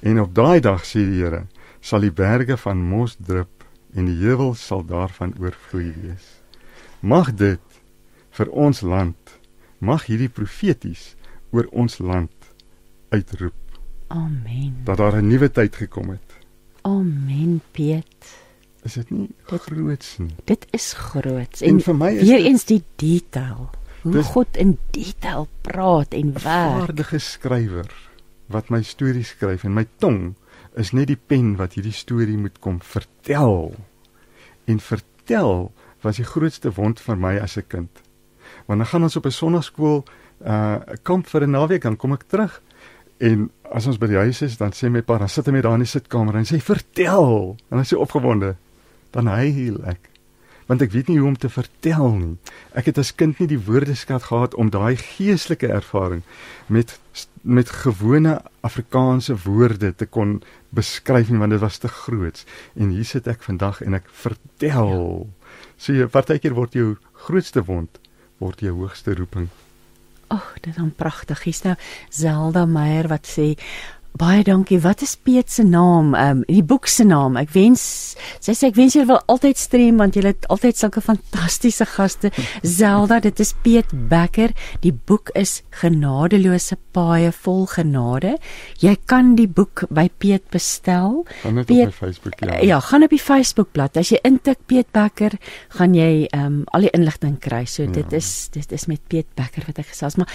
En op daai dag sê die Here, sal die berge van mos drup en die heuwels sal daarvan oorvloei wees. Mag dit vir ons land, mag hierdie profeties oor ons land uitroep. Amen. Dat daar 'n nuwe tyd gekom het. Amen, Piet. Is dit nie groots nie? Dit is groots. En, en vir my is weer dit, eens die detail hoe dis, God in detail praat en werk. 'n Vaardige skrywer wat my stories skryf en my tong is net die pen wat hierdie storie moet kom vertel. En vertel was die grootste wond vir my as 'n kind. Want dan gaan ons op 'n sonnaarskool uh kamp vir 'n naweek dan kom ek terug en as ons by die huis is dan sê my pa dan sit hy met daar in die sitkamer en sê vertel en hy sê opgewonde dan huil ek want ek weet nie hoe om te vertel nie. Ek het as kind nie die woordeskat gehad om daai geestelike ervaring met met gewone Afrikaanse woorde te kon beskryf nie want dit was te groot. En hier sit ek vandag en ek vertel. Ja. So jy partykeer word jou grootste wond word jou hoogste roeping. Ag, dit is dan pragtig. Hier's nou Zelda Meyer wat sê Baie dankie. Wat is Piet se naam? Ehm um, die boek se naam. Ek wens sy sê ek wens jy wil altyd stream want jy het altyd sulke fantastiese gaste. Zelda, dit is Piet Becker. Die boek is Genadeloose Paaie vol genade. Jy kan die boek by Piet bestel. Gaan net Piet, op my Facebook ja. Ja, gaan op die Facebook bladsy. As jy intik Piet Becker, gaan jy ehm um, al die inligting kry. So dit ja. is dit is met Piet Becker wat ek gesels, maar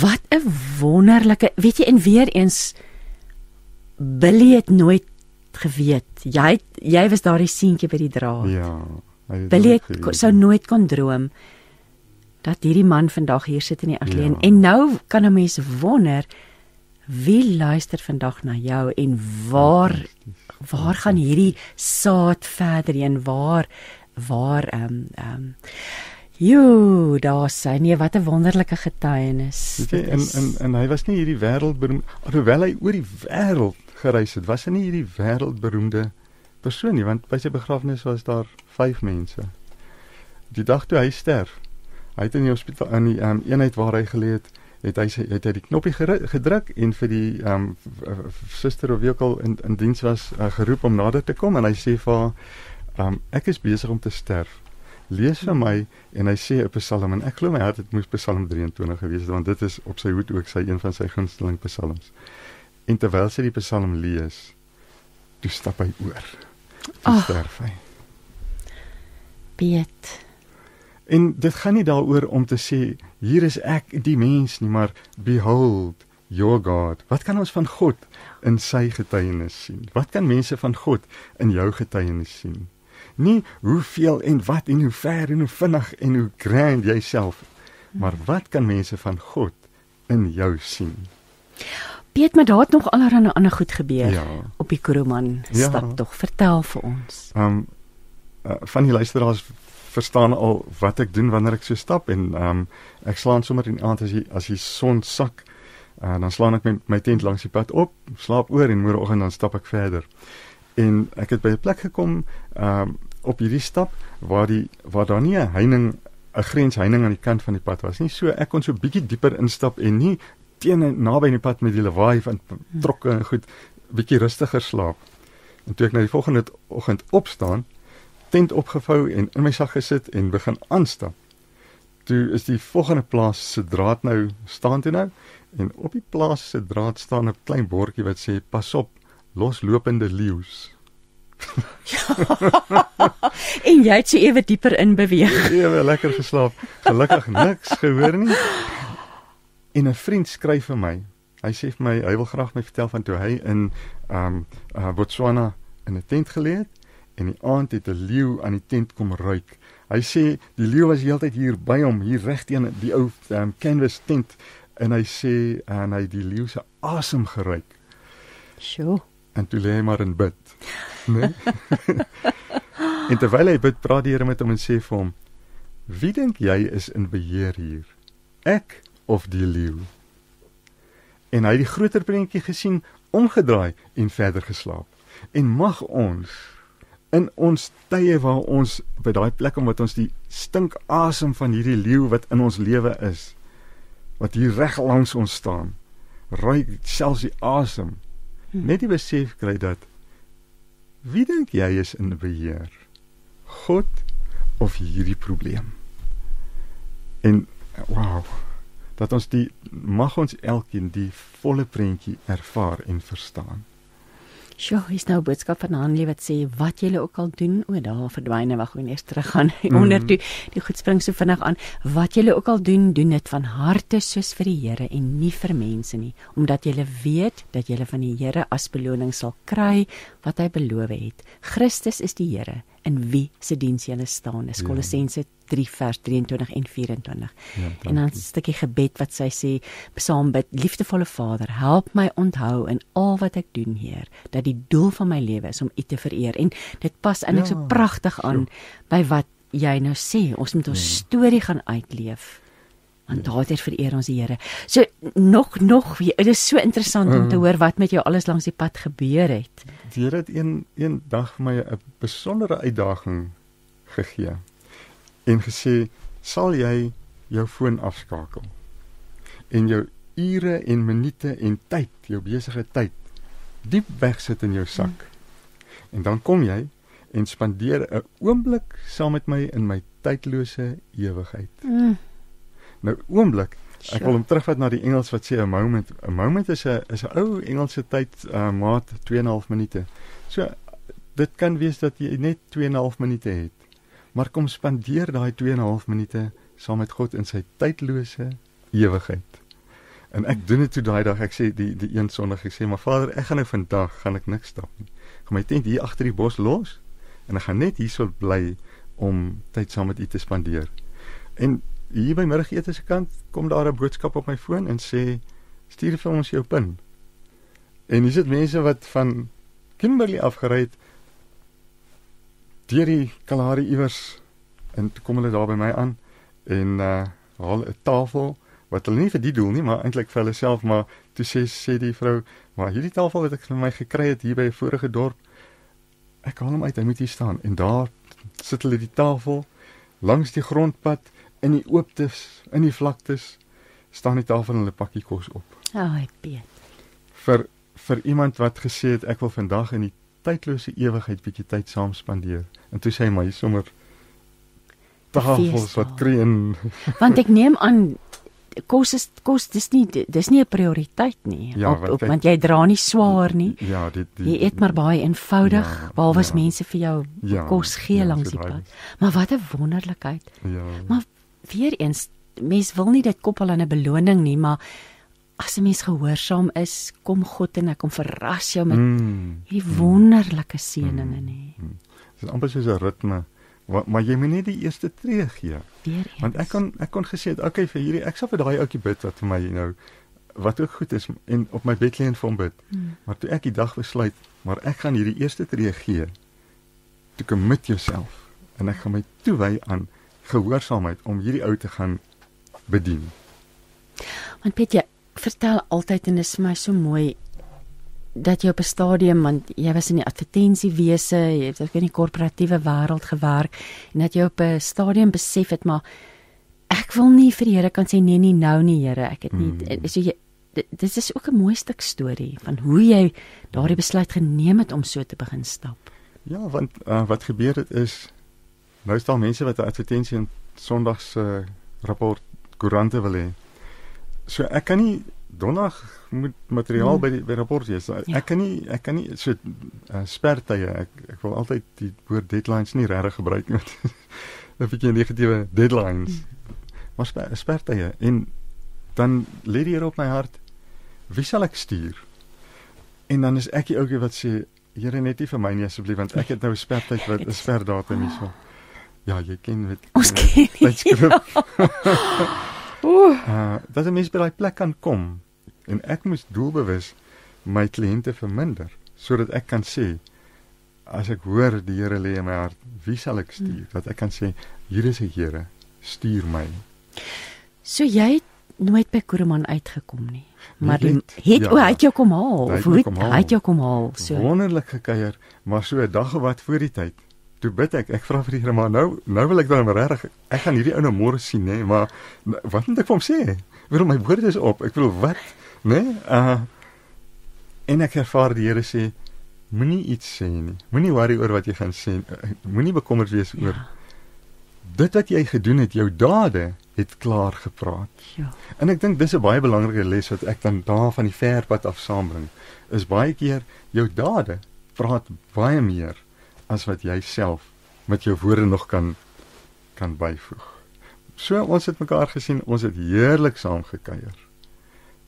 wat 'n wonderlike, weet jy en weer eens Billy het nooit geweet. Jy jy was daardie seentjie by die draad. Ja. Billy sou nooit kon droom dat hierdie man vandag hier sit in die ateljee Ja. en nou kan 'n mens wonder wie luister vandag na jou en waar waar gaan hierdie saad verder heen waar waar ehm um, ehm um, Jo, daar sê nee, wat 'n wonderlike getuienis. Jy, en en en hy was nie hierdie wêreldberoemd alhoewel hy oor die wêreld gereis het, was hy nie hierdie wêreldberoemde persoon nie, want by sy begrafnis was daar 5 mense. Die dag toe hy sterf, hy het in die hospitaal in die um, eenheid waar hy gelê het, het hy sy het hy die knoppie gedruk en vir die um suster of wie ook al in in diens was uh, geroep om nader te kom en hy sê vir haar um ek is besig om te sterf. Lees vir my en hy sê 'n Psalm en ek glo my hart dit moes Psalm 23 gewees het want dit is op sy hoed ook sy een van sy gunsteling psalms. En terwyl sy die Psalm lees, toe stap hy oor. Toe Ag. sterf hy. Piet. En dit gaan nie daaroor om te sê hier is ek die mens nie, maar behold your God. Wat kan ons van God in sy getuienis sien? Wat kan mense van God in jou getuienis sien? Nie hoeveel en wat en hoe ver en hoe vinnig en hoe grand jy self, maar wat kan mense van God in jou sien? Piet, maar daar het nog allerlei ander goed gebeur Ja. op die Kuruman Ja. stap tog. Vertel vir ons. Um uh, van die luisteraars verstaan al wat ek doen wanneer ek so stap en um ek slaan sommer in die aand as die as die son sak uh, dan slaan ek my, my tent langs die pad op, slaap oor en môreoggend dan stap ek verder. En ek het by 'n plek gekom um op hierdie stap waar die waar daar nie 'n heining 'n grensheining aan die kant van die pad was nie. So ek kon so bietjie dieper instap en nie teen en naby aan die pad met die lawaai van trokke en goed bietjie rustiger slaap. En toe ek nou die volgende oggend opstaan, tent opgevou en in my sak gesit en begin aanstap. Toe is die volgende plaas se draad nou staan toe nou en op die plaas se draad staan 'n klein bordjie wat sê pas op loslopende leeu's. En jy het so ewe dieper in beweeg. Ewe lekker geslaap. Gelukkig niks gehoor nie. En 'n vriend skryf vir my. Hy sê vir my hy wil graag my vertel van toe hy in um uh, Botswana in 'n tent gelê het en die aand het 'n leeu aan die tent kom ruik. Hy sê die leeu was heeltyd hier by hom, hier reg teen die ou um, canvas tent en hy sê en hy die leeu se asem geruik Sjoe. en toe lê hy maar in bid. Né? en terwyl hy bid, praat die Here met hom en sê vir hom: "Wie dink jy is in beheer hier? Ek of die leeu?" En hy het die groter prentjie gesien, omgedraai en verder geslaap. En mag ons in ons tye waar ons by daai plek om wat ons die stinkasem van hierdie leeu wat in ons lewe is, wat hier reg langs ons staan, ruik selfs die asem net die besef kry dat wie dink jy is in beheer? God of hierdie probleem? En wow, dat ons die mag ons elkeen die volle prentjie ervaar en verstaan. Sjoe, hier's nou 'n boodskap van Hanlie wat sê wat julle ook al doen, o, daar verdwyne wag hoe eers teruggaan Mhm. onder toe. Die goed spring so vinnig aan. Wat julle ook al doen, doen dit van harte soos vir die Here en nie vir mense nie, omdat julle weet dat julle van die Here as beloning sal kry wat hy beloof het. Christus is die Here in wie se diens julle staan. Dis Ja. Kolossense 3 vers 23 en 24. Ja, En dan 'n stukkie gebed wat sy sê, Psalm bid, liefdevolle Vader, help my onthou in al wat ek doen, Heer, dat die doel van my lewe is om U te vereer. En dit pas eintlik so Ja, pragtig aan sure. by wat jy nou sê. Ons moet ons storie gaan uitleef. Want Ja. daardeur vereer ons die Here. So nog nog dit is so interessant om te Mm. hoor wat met jou alles langs die pad gebeur het. Die Here het een een dag vir my 'n besondere uitdaging gegee en gesê, "Sal jy jou foon afskakel en jou ure en minute en tyd, jou besige tyd diep wegsit in jou sak. En dan kom jy en spandeer 'n oomblik saam met my in my tydlose ewigheid." Mm. Nou oomblik Ek wil hom terugvat na die Engels wat sê 'n moment. 'n Moment is 'n is 'n ou Engelse tyd uh, maat 2.5 minute. So dit kan wees dat jy net 2.5 minute het. Maar kom spandeer daai 2.5 minute saam met God in sy tydlose ewigheid. En ek doen dit toe daai dag. Ek sê die die een Sondag ek sê maar Vader, ek gaan nou vandag gaan ek niks stap nie. Ek gaan my tent hier agter die bos los en ek gaan net hierso bly om tyd saam met U te spandeer. En hier by middagete se kant kom daar 'n boodskap op my foon en sê stuur vir ons jou pin. En dis dit mense wat van Kimberley afgery het deur die Kalahari iewers en toe kom hulle daar by my aan en uh haal 'n tafel wat hulle nie vir die doel nie, maar eintlik vir hulle self, maar toe sê sê die vrou, maar hierdie tafel wat ek vir my gekry het hier by 'n vorige dorp, ek haal hom uit, hy moet hier staan en daar sit hulle die tafel langs die grondpad in die ooptes, in die vlaktes staan die tafel en hulle pakkie kos op. Ai, Piet. Vir vir iemand wat gesê het ek wil vandag in die tydlose ewigheid bietjie tyd saam spandeer. En toe sê hy maar hier sommer tafels wat kreun. Want ek neem aan kos is kos dis nie dis nie 'n prioriteit nie Ja, op, want op, kyk- want jy dra nie swaar nie. Ja, dit die Jy eet maar baie eenvoudig Ja, behalwe as ja. mense vir jou Ja, kos gee ja, langs die pad. Maar wat 'n wonderlikheid. Ja. Maar weer eens mens wil nie dit koppel aan 'n beloning nie, maar as 'n mens gehoorsaam is, kom God en hy kom verras jou met Mm, hierdie wonderlike seëninge nê. dit is amper soos 'n ritme. Maar, maar jy moet net die eerste tree gee. Want ek kon ek kon gesê het, okay vir hierdie ek sal vir daai ouetjie bid wat vir my nou wat ook goed is en op my bed lê en vir hom bid. Hmm. Maar toe ek die dag besluit, maar ek gaan hierdie eerste tree gee. Toe commit jouself en ek gaan my toewy aan gehoorsaamheid om hierdie ou te gaan bedien. Want Piet, jy vertel altyd en dit is vir my so mooi dat jy op 'n stadium want jy was in die advertensiewese, jy het ook in die korporatiewe wêreld gewerk en dat jy op 'n stadium besef het maar ek wil nie vir die Here kan sê nee nie nou nie Here, ek het nie Mm. so jy dit, dit is ook 'n mooi stuk storie van hoe jy daardie besluit geneem het om so te begin stap. Ja, want uh, wat gebeur het is nou staan mense wat 'n advertensie in Sondag se rapport koerante wil hê. So ek kan nie donderdag moet materiaal Hmm. by die by rapport wees. Ek Ja. kan nie ek kan nie so uh, spertye. Ek ek wil altyd die woord deadlines nie regtig gebruik nie. 'n bietjie negatiewe deadlines. Maar sper, spertye en dan lê die Here op my hart. Wie sal ek stuur? En dan is ek die ouetjie wat sê Here net nie vir my nie asseblief want ek het nou 'n spertyd wat 'n sperdatum hierso. Ja, jy ken dit. Ons ken tydskrif. Ooh. Uh, dat 'n mens by daai plek kan kom en ek moes doelbewus my kliënte verminder sodat ek kan sê as ek hoor die Here lê in my hart, wie sal ek stuur? Dat ek kan sê hier is 'n Here, stuur my. So jy het nooit by Koereman uitgekom nie. Maar die, het, het ja. o, hy het jou kom haal. Hy het hoe kom haal. hy het jou kom haal? So Wonderlik gekuier, maar so 'n dag of wat voor die tyd. Toe bid ek, ek vra vir die Here, maar nou nou wil ek dan regtig ek gaan hierdie ou nou môre sien, nê, maar nou, wat moet ek vir hom sê? Ek bedoel my woorde is op. Ek bedoel wat, nê? Uh en ek ervaar die Here sê moenie iets sê nie. Moenie worry oor wat jy gaan sê. Uh, Moenie bekommerd wees oor ja, dit wat jy gedoen het, jou dade het klaar gepraat. ja. En ek dink dis 'n baie belangrike les wat ek dan daar van die verpad af saambring. Is baie keer jou dade praat baie meer as wat jy self met jou woorde nog kan kan byvoeg. So ons het mekaar gesien, ons het heerlik saam gekuier.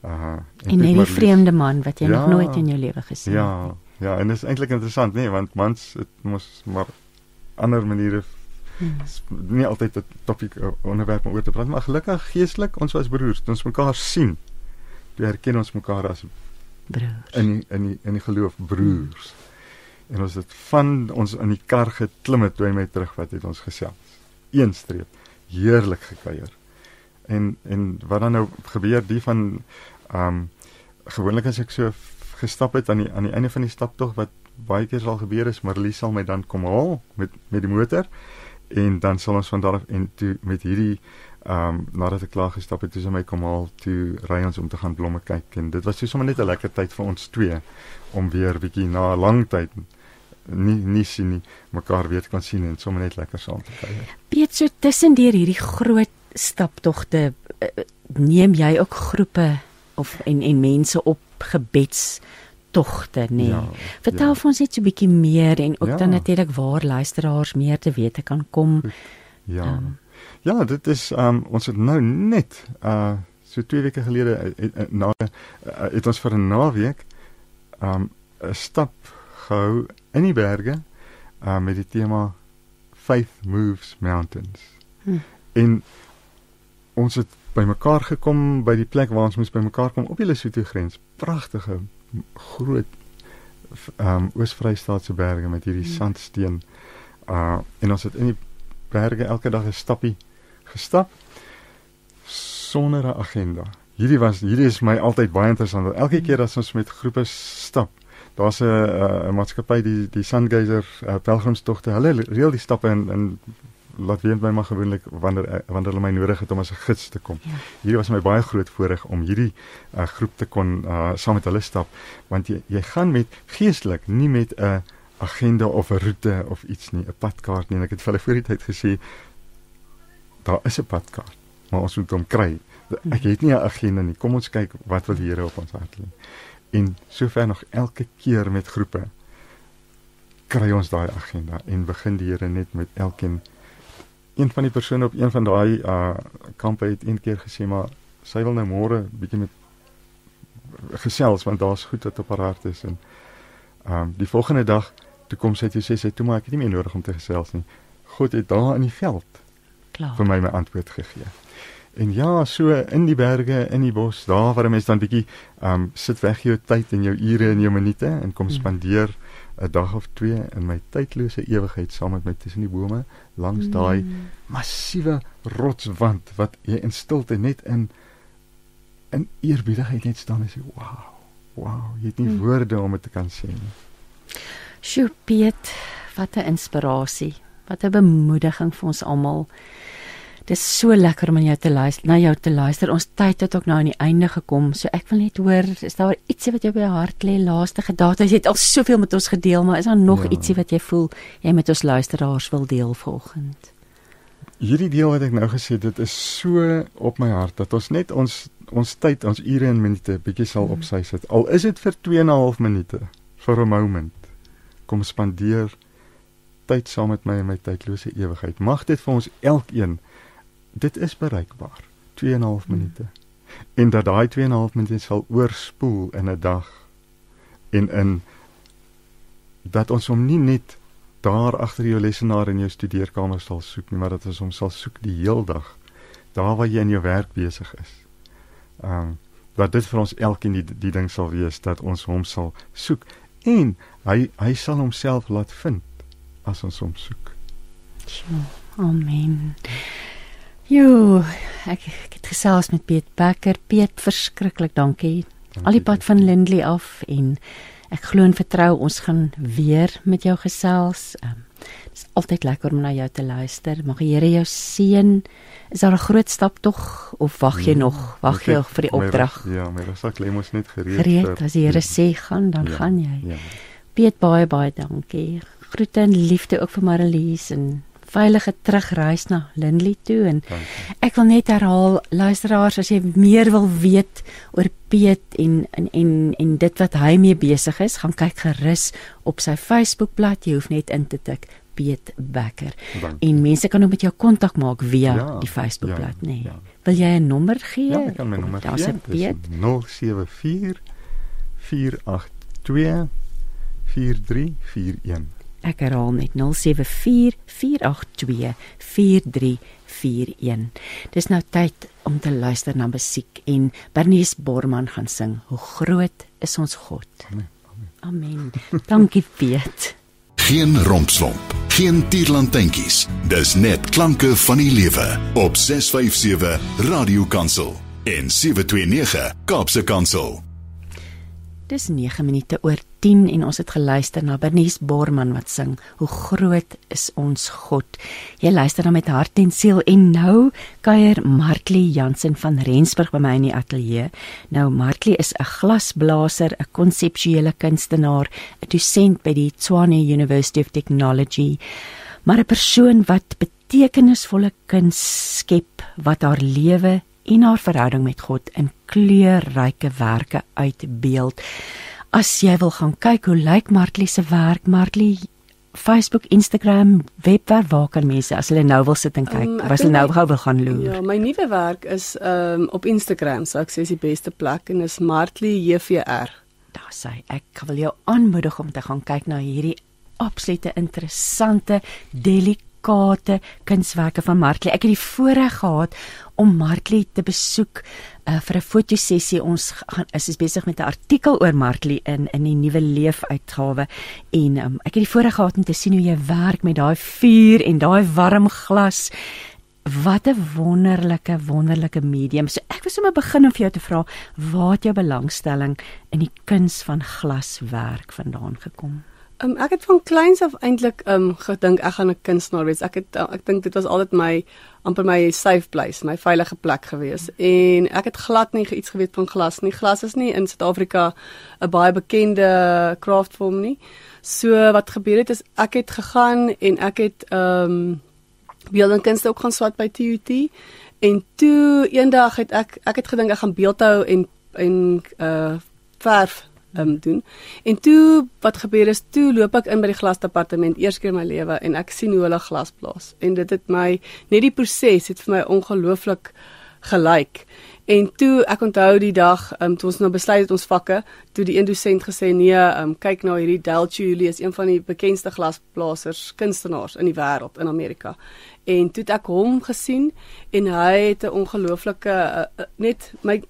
Uh En net die vreemde man wat jy nog Ja. nooit in jou lewe gesien het. Ja, ja, en dit is eintlik interessant, nê, nee, want mans het mos maar ander maniere Hmm. nie altyd 'n topik uh, onderwerp om oor te praat, maar gelukkig geestelik ons was broers, ons mekaar sien. Toe herken ons mekaar as Broers. in die, in die in die geloof broers. En ons het van ons in die kar geklim het toe hy my terugvat het ons gesels. Een streep, heerlik gekuier. En en wat dan nou gebeur die van ehm um, gewoonlik as ek so gestap het aan die aan die einde van die staptog wat baie keer sal gebeur is Marlie sal my dan kom haal met met die motor en dan sal ons van daar af en toe met hierdie ehm um, nadat ek klaar gestap het, toe sy my kom haal, toe ry ons om te gaan blomme kyk en dit was so sommer net 'n lekker tyd vir ons twee om weer bietjie na 'n lang tyd nie nie sien nie, mekaar weer kan sien en sommer net lekker saam te kuier. Piet, so tussendeur hierdie groot staptogte eh, neem jy ook groepe of en en mense op gebedstogte, nê? Nee. Ja, Vertel ja. vir ons net so 'n bietjie meer en ook Ja. dan natuurlik waar luisteraars meer te wete kan kom. Ja. Ehm. ja, dit is um, ons het nou net uh so 2 weke gelede uh, uh, na uh, het ons vir 'n naweek um, 'n stap gehou in die berge uh met die tema Faith Moves Mountains. Hm. En ons het bymekaar gekom by die plek waar ons moes bymekaar kom op die Lesotho grens. Pragtige groot ehm um, Oos-Vrystaatse berge met hierdie hmm. sandsteen. Uh en ons het in die berge elke dag 'n stappie gestap sonder 'n agenda. Hierdie was hierdie is my altyd baie interessant. Elke hmm. keer as ons met groepe stap, daar's 'n 'n maatskappy die die Sungeyser uh, pelgrimstogte. Hulle reël die stappe en en laat weet my maar gewoonlik wanneer eh, wanneer hulle my nodig het om as 'n gids te kom. Ja. Hierdie was my baie groot voorreg om hierdie uh, groep te kon uh, saam met hulle stap want jy jy gaan met geestelik, nie met 'n uh, agenda of 'n roete of iets nie, 'n padkaart nie. En ek het vir hulle voor die tyd gesê daar is 'n padkaart, maar ons moet hom kry. Ek het nie 'n agenda nie. Kom ons kyk wat wil die Here op ons hart lê. En sover nog elke keer met groepe kry ons daai agenda en begin die Here net met elkeen een van die persone op een van daai uh kampe het een keer gesê maar sy wil nou môre bietjie met gesels want daar's goed wat op haar hart is en um die volgende dag toe kom sy toe sê sy toe maar ek het nie meer nodig om te gesels nie. God het daar in die veld klaar vir my my antwoord gegee. En ja, so in die berge, in die bos, daar waar 'n mens dan bietjie um sit weg jou tyd en jou ure en jou minute en kom hmm. spandeer 'n dag of twee in my tydlose ewigheid saam met my tussen die bome langs mm. daai massiewe rotswand wat jy in stilte net in in eerbiedigheid net staan en sê wow. Wow, jy het nie mm. woorde om dit te kan sê nie. Sjoe, Piet, wat 'n inspirasie. Wat 'n bemoediging vir ons almal. Dit is so lekker om aan jou te luister, na jou te luister. Ons tyd het ook nou aan die einde gekom. So ek wil net hoor, is daar ietsie wat jou by hart lê, laaste gedagte? Jy het al soveel met ons gedeel, maar is daar nog ja. ietsie wat jy voel jy met ons luisteraars wil deel vanoggend? Hierdie deel wat ek nou gesê het, dit is so op my hart dat ons net ons ons tyd, ons ure en minute bietjie sal mm. op sy sit. Al is dit vir 2 en 'n half minute vir 'n moment kom spandeer tyd saam met my in my tydlose ewigheid. Mag dit vir ons elkeen dit is bereikbaar. 2 en 'n half minute. En dat daai 2 en 'n half minute sal oorspoel in 'n dag en in dat ons hom nie net daar agter jou lesenaar in jou studeerkamer sal soek nie, maar dat ons hom sal soek die heel dag daar waar jy in jou werk besig is. Ehm um, dat dit vir ons elkeen die die ding sal wees dat ons hom sal soek en hy hy sal homself laat vind as ons hom soek. Ja, amen. Jo, ek, ek het gesels met Piet Becker. Piet, verskriklik dankie. dankie. Al die pad van Lindley af en ek glo en vertrou ons gaan weer met jou gesels. Um, dit is altyd lekker om na jou te luister. Mag die Here jou seën. Is daar 'n groot stap tog of wag jy nog? Wag jy nog vir die opdrag? Ja, my rusak lê mos net gereed. Gereed, as die Here sê gaan, dan ja, gaan jy. Ja. Piet baie baie dankie. Groete en liefde ook vir Marlies en veilige terugreis na Lindley toe en dankie. ek wil net herhaal luisteraars as jy meer wil weet oor Piet en en en, en dit wat hy mee besig is, gaan kyk gerus op sy Facebookblad. Jy hoef net in te tik Piet Becker. Dankie. En mense kan ook met jou kontak maak via ja, die Facebookblad, ja, nê. Nee. Ja. Wil jy 'n nommer gee? Ja, ek kan my nommer gee. Dit is 074 482 4341. Ek herhaal net 074 482 4341. Dis nou tyd om te luister na musiek en Bernice Borman gaan sing. Hoe groot is ons God? Amen. Amen. Dankie Piet. Geen rompslomp, geen tierlantentjies. Dis net klanke van die lewe op 657 Radio Kansel en 729 Kaapse Kansel. Dis 9 minute oor 10 en ons het geluister na Bernice Borman wat sing Hoe groot is ons God. Jy luister dan met hart en siel en nou kuier Martlie Jansen van Rensburg by my in die ateljee. Nou Martlie is 'n glasblaser, 'n konseptuele kunstenaar, 'n dosent by die Tshwane University of Technology, maar 'n persoon wat betekenisvolle kuns skep wat haar lewe en haar verhouding met God in kleurryke werke uitbeeld. As jy wil gaan kyk hoe lyk Martlie se werk, Martlie Facebook, Instagram, webwerf waar kan mense as hulle nou wil sit en kyk, um, as hulle nou gou wil gaan loer. Ja, my nuwe werk is um op Instagram, so ek sê is die beste plek en is Martlie JVR. Daar sê ek wil jou aanmoedig om te gaan kyk na hierdie absolute interessante delikate kunswerke van Martlie. Ek het die voorreg gehad om Martlie te besoek uh, vir 'n fotosessie. Ons gaan is, is besig met 'n artikel oor Martlie in in die nuwe Leef uitgawe en um, ek het die voorreg gehad om te sien hoe jy werk met daai vuur en daai warm glas. Wat 'n wonderlike wonderlike medium. So ek wil sommer begin om vir jou te vra, waar het jou belangstelling in die kuns van glaswerk vandaan gekom? Um, ek het van kleins af eintlik um gedink ek gaan 'n kunstenaar wees. Ek het ek dink dit was altyd my amper my safe place, my veilige plek gewees. En ek het glad nie iets geweet van glas nie. Glas is nie in Suid-Afrika 'n baie bekende craftform nie. So wat gebeur het is ek het gegaan en ek het um beeld en kunste ook gaan swat by TUT en toe eendag het ek ek het gedink ek gaan beeldhou en en uh verf um, doen. En toe wat gebeur is toe loop ek in by die glasdepartement eers keer in my lewe en ek sien hoe hulle glas blaas en dit het my net die proses het vir my ongelooflik gelyk. En toe ek onthou die dag um, toe ons nou besluit het ons vakke, toe die een dosent gesê nee, um, kyk nou hierdie Del Chuli is een van die bekendste glasblasers kunstenaars in die wêreld in Amerika. En toe het ek hom gesien en hy het 'n ongelooflike uh, uh, net my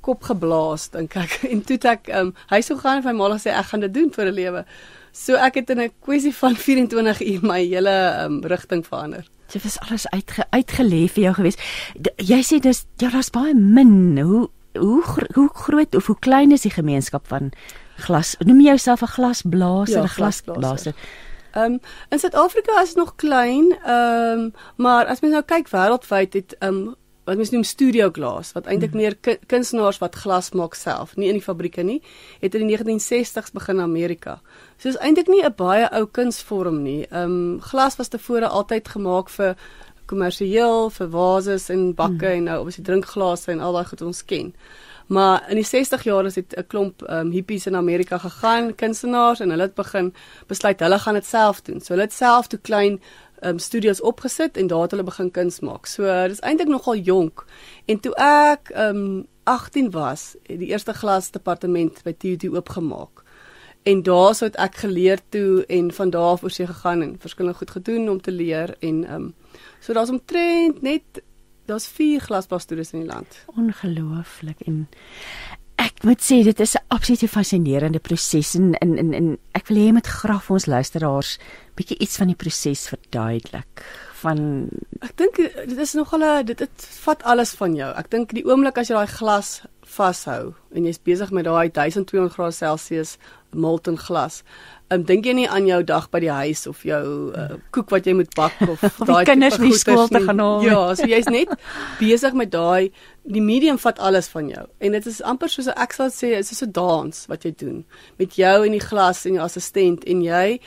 kop geblaas dink ek en toe ek um, hy sou gaan en vir my ma gesê ek gaan dit doen vir 'n lewe. So ek het in 'n kwessie van 24 uur my hele um, rigting verander. Dit was alles uitge, uitgelê vir jou gewees. D jy sê dis ja, daar's baie min. Hoe hoe hoe groot of hoe klein is die gemeenskap van glas? Noem jy jouself 'n glasblaser, 'n ja, glasblaser? Ehm um, in Suid-Afrika is dit nog klein, ehm um, maar as mens nou kyk wêreldwyd het ehm um, wat mens noem studio glas wat eintlik hmm. meer kunstenaars wat glas maak self, nie in die fabrieke nie, het in die 1960s begin in Amerika. So is eintlik nie 'n baie ou kunsvorm nie. Ehm um, glas was tevore altyd gemaak vir kommersieel, vir vases en bakke hmm. en nou obviously drinkglase en al daai goed ons ken. Maar in die 60 jaar is dit 'n klomp um, hippies in Amerika gegaan, kunstenaars en hulle het begin besluit hulle gaan dit self doen. So hulle het self toe klein um, studios opgesit en daar het hulle begin kuns maak. So dit is eintlik nogal jonk. En toe ek um 18 was, het die eerste glasdepartement by TUT oopgemaak. En daar sou ek geleer toe en van daar af oor see gegaan en verskillende goed gedoen om te leer en um so daar's omtrent net daar's vier glasboustudios in die land. Ongelooflik en ek moet sê dit is 'n absolute fascinerende proses en in in in ek wil hê met graf ons luisteraars bietjie iets van die proses verduidelik van ek dink dit is nogal 'n dit dit vat alles van jou. Ek dink die oomblik as jy daai glas vashou en jy's besig met daai 1200 grade Celsius molten glas, um, dink jy nie aan jou dag by die huis of jou uh, koek wat jy moet bak of daai kinders nie skool te gaan haal. Ja, so jy's net besig met daai die medium vat alles van jou. En dit is amper soos ek sal sê, is so 'n dans wat jy doen met jou en die glas en jou assistent en jy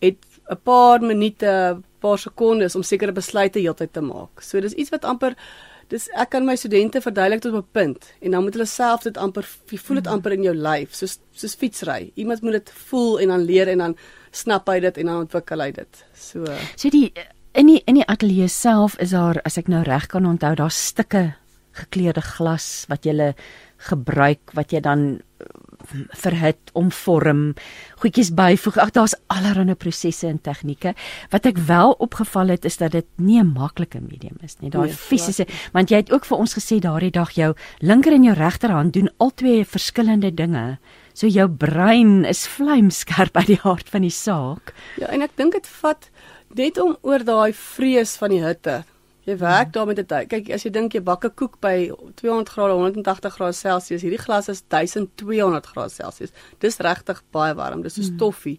het 'n paar minute, paar sekondes om sekere besluite heeltyd te maak. So dis iets wat amper dis ek kan my studente verduidelik tot op 'n punt en dan moet hulle self dit amper voel dit mhm. amper in jou lyf soos soos fietsry. Iemand moet dit voel en dan leer en dan snap hy dit en dan ontwikkel hy dit. So So die in die in die ateljee self is daar as ek nou reg kan onthou daar stukke gekleurde glas wat jy gebruik wat jy dan verhit, omvorm, goedjies byvoeg. Ag daar's allerlei prosesse en tegnieke. Wat ek wel opgeval het is dat dit nie 'n maklike medium is nie. Daai nee, fisiese, want jy het ook vir ons gesê daardie dag jou linker en jou regterhand doen albei verskillende dinge. So jou brein is vlamskerp by die hart van die saak. Ja, en ek dink dit vat net om oor daai vrees van die hitte Jy werk daar met 'n tyd. Kyk, as jy dink jy bak 'n koek by 200 grade, 180 grade Celsius, hierdie glas is 1200 grade Celsius. Dis regtig baie warm. Dis so mm. stoffie.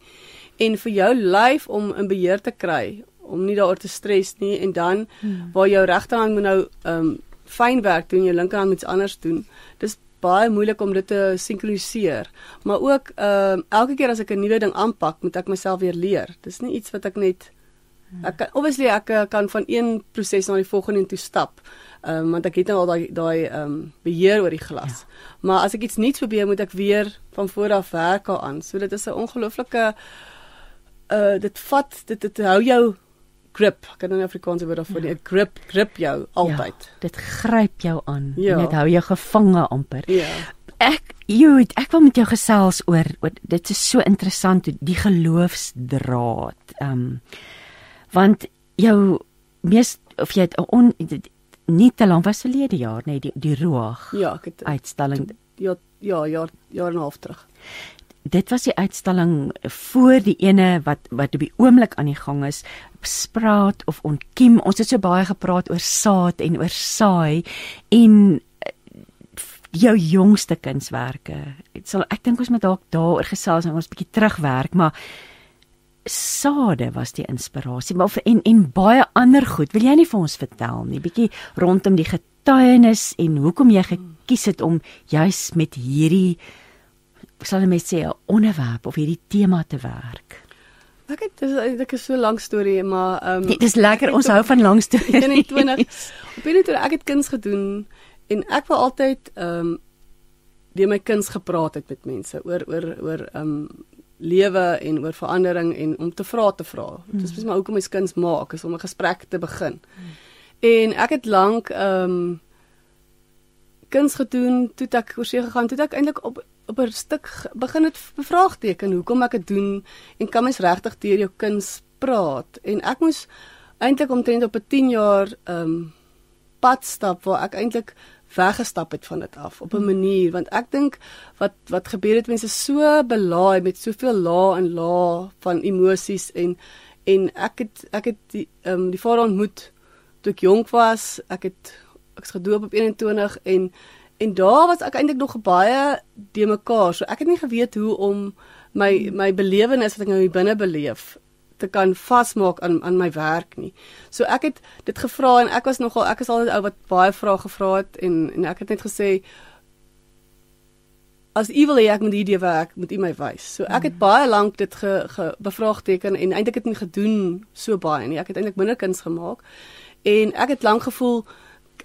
En vir jou lyf om in beheer te kry, om nie daaroor te stres nie en dan mm. waar jou regterhand moet nou ehm um, fyn werk doen, jou linkerhand moet iets anders doen. Dis baie moeilik om dit te sinkroniseer. Maar ook ehm um, elke keer as ek 'n nuwe ding aanpak, moet ek myself weer leer. Dis nie iets wat ek net Ek kan obviously ek eh, kan van een proses na die volgende toe stap. Ehm um, want ek het nou al daai daai ehm um, beheer oor die glas. Ja. Maar as ek iets nuuts probeer, moet ek weer van voor af werk aan. So dit is 'n ongelooflike uh dit vat dit dit hou jou grip. Ek kan nou in Afrikaans woord daarvoor nie. Ja. Grip grip jou altyd. Ja, dit gryp jou aan. Ja. Dit hou jou gevange amper. Ja. Ek jy ek wil met jou gesels oor, oor dit is so interessant die geloofsdraad. Ehm um, want jou mees of jy het on, nie te lank was verlede jaar nê, die die Roag Ja, ek het uitstalling. ja ja jaar jaar en 'n half terug. Dit was die uitstalling voor die ene wat wat op die oomblik aan die gang is, spraat of ontkiem. Ons het so baie gepraat oor saad en oor saai en eh, jou jongste kunswerke. Dit sal ek dink ons moet dalk daaroor gesels en ons bietjie terugwerk, maar sade was die inspirasie, maar en en baie ander goed. Wil jy nie vir ons vertel nie, bietjie rondom die getuienis en hoekom jy gekies het om juis met hierdie sal ek net sê 'n onderwerp of hierdie tema te werk. Ek het dis eintlik 'n so lank storie, maar ehm um, Nee, dis lekker, ons hou van lang stories. 21 op 21 ek het kuns gedoen en ek wou altyd ehm um, deur my kuns gepraat het met mense oor oor oor ehm um, lewe en oor verandering en om te vra te vra. Dit is presies maar hoekom mens kuns maak, is om 'n gesprek te begin. En ek het lank ehm um, kuns gedoen, toe ek oor see gegaan, toe ek eintlik op op 'n stuk begin het bevraagteken hoekom ek dit doen en kan mens regtig deur jou kuns praat en ek moes eintlik omtrent op 'n 10 jaar ehm um, pad stap waar ek eintlik weggestap het van dit af op 'n manier want ek dink wat wat gebeur het mense so belaai met soveel lae en lae van emosies en en ek het ek het die ehm um, die vader ontmoet toe ek jonk was ek het ek is gedoop op 21 en en daar was ek eintlik nog baie de mekaar so ek het nie geweet hoe om my my belewenis wat ek nou hier binne beleef te kan vasmaak aan aan my werk nie. So ek het dit gevra en ek was nogal ek is altyd ou wat baie vrae gevra het en en ek het net gesê as u wil hê ek moet hierdie werk moet u my wys. So ek het baie lank dit ge, ge bevraagteken en eintlik het nie gedoen so baie nie. Ek het eintlik minder kuns gemaak. En ek het lank gevoel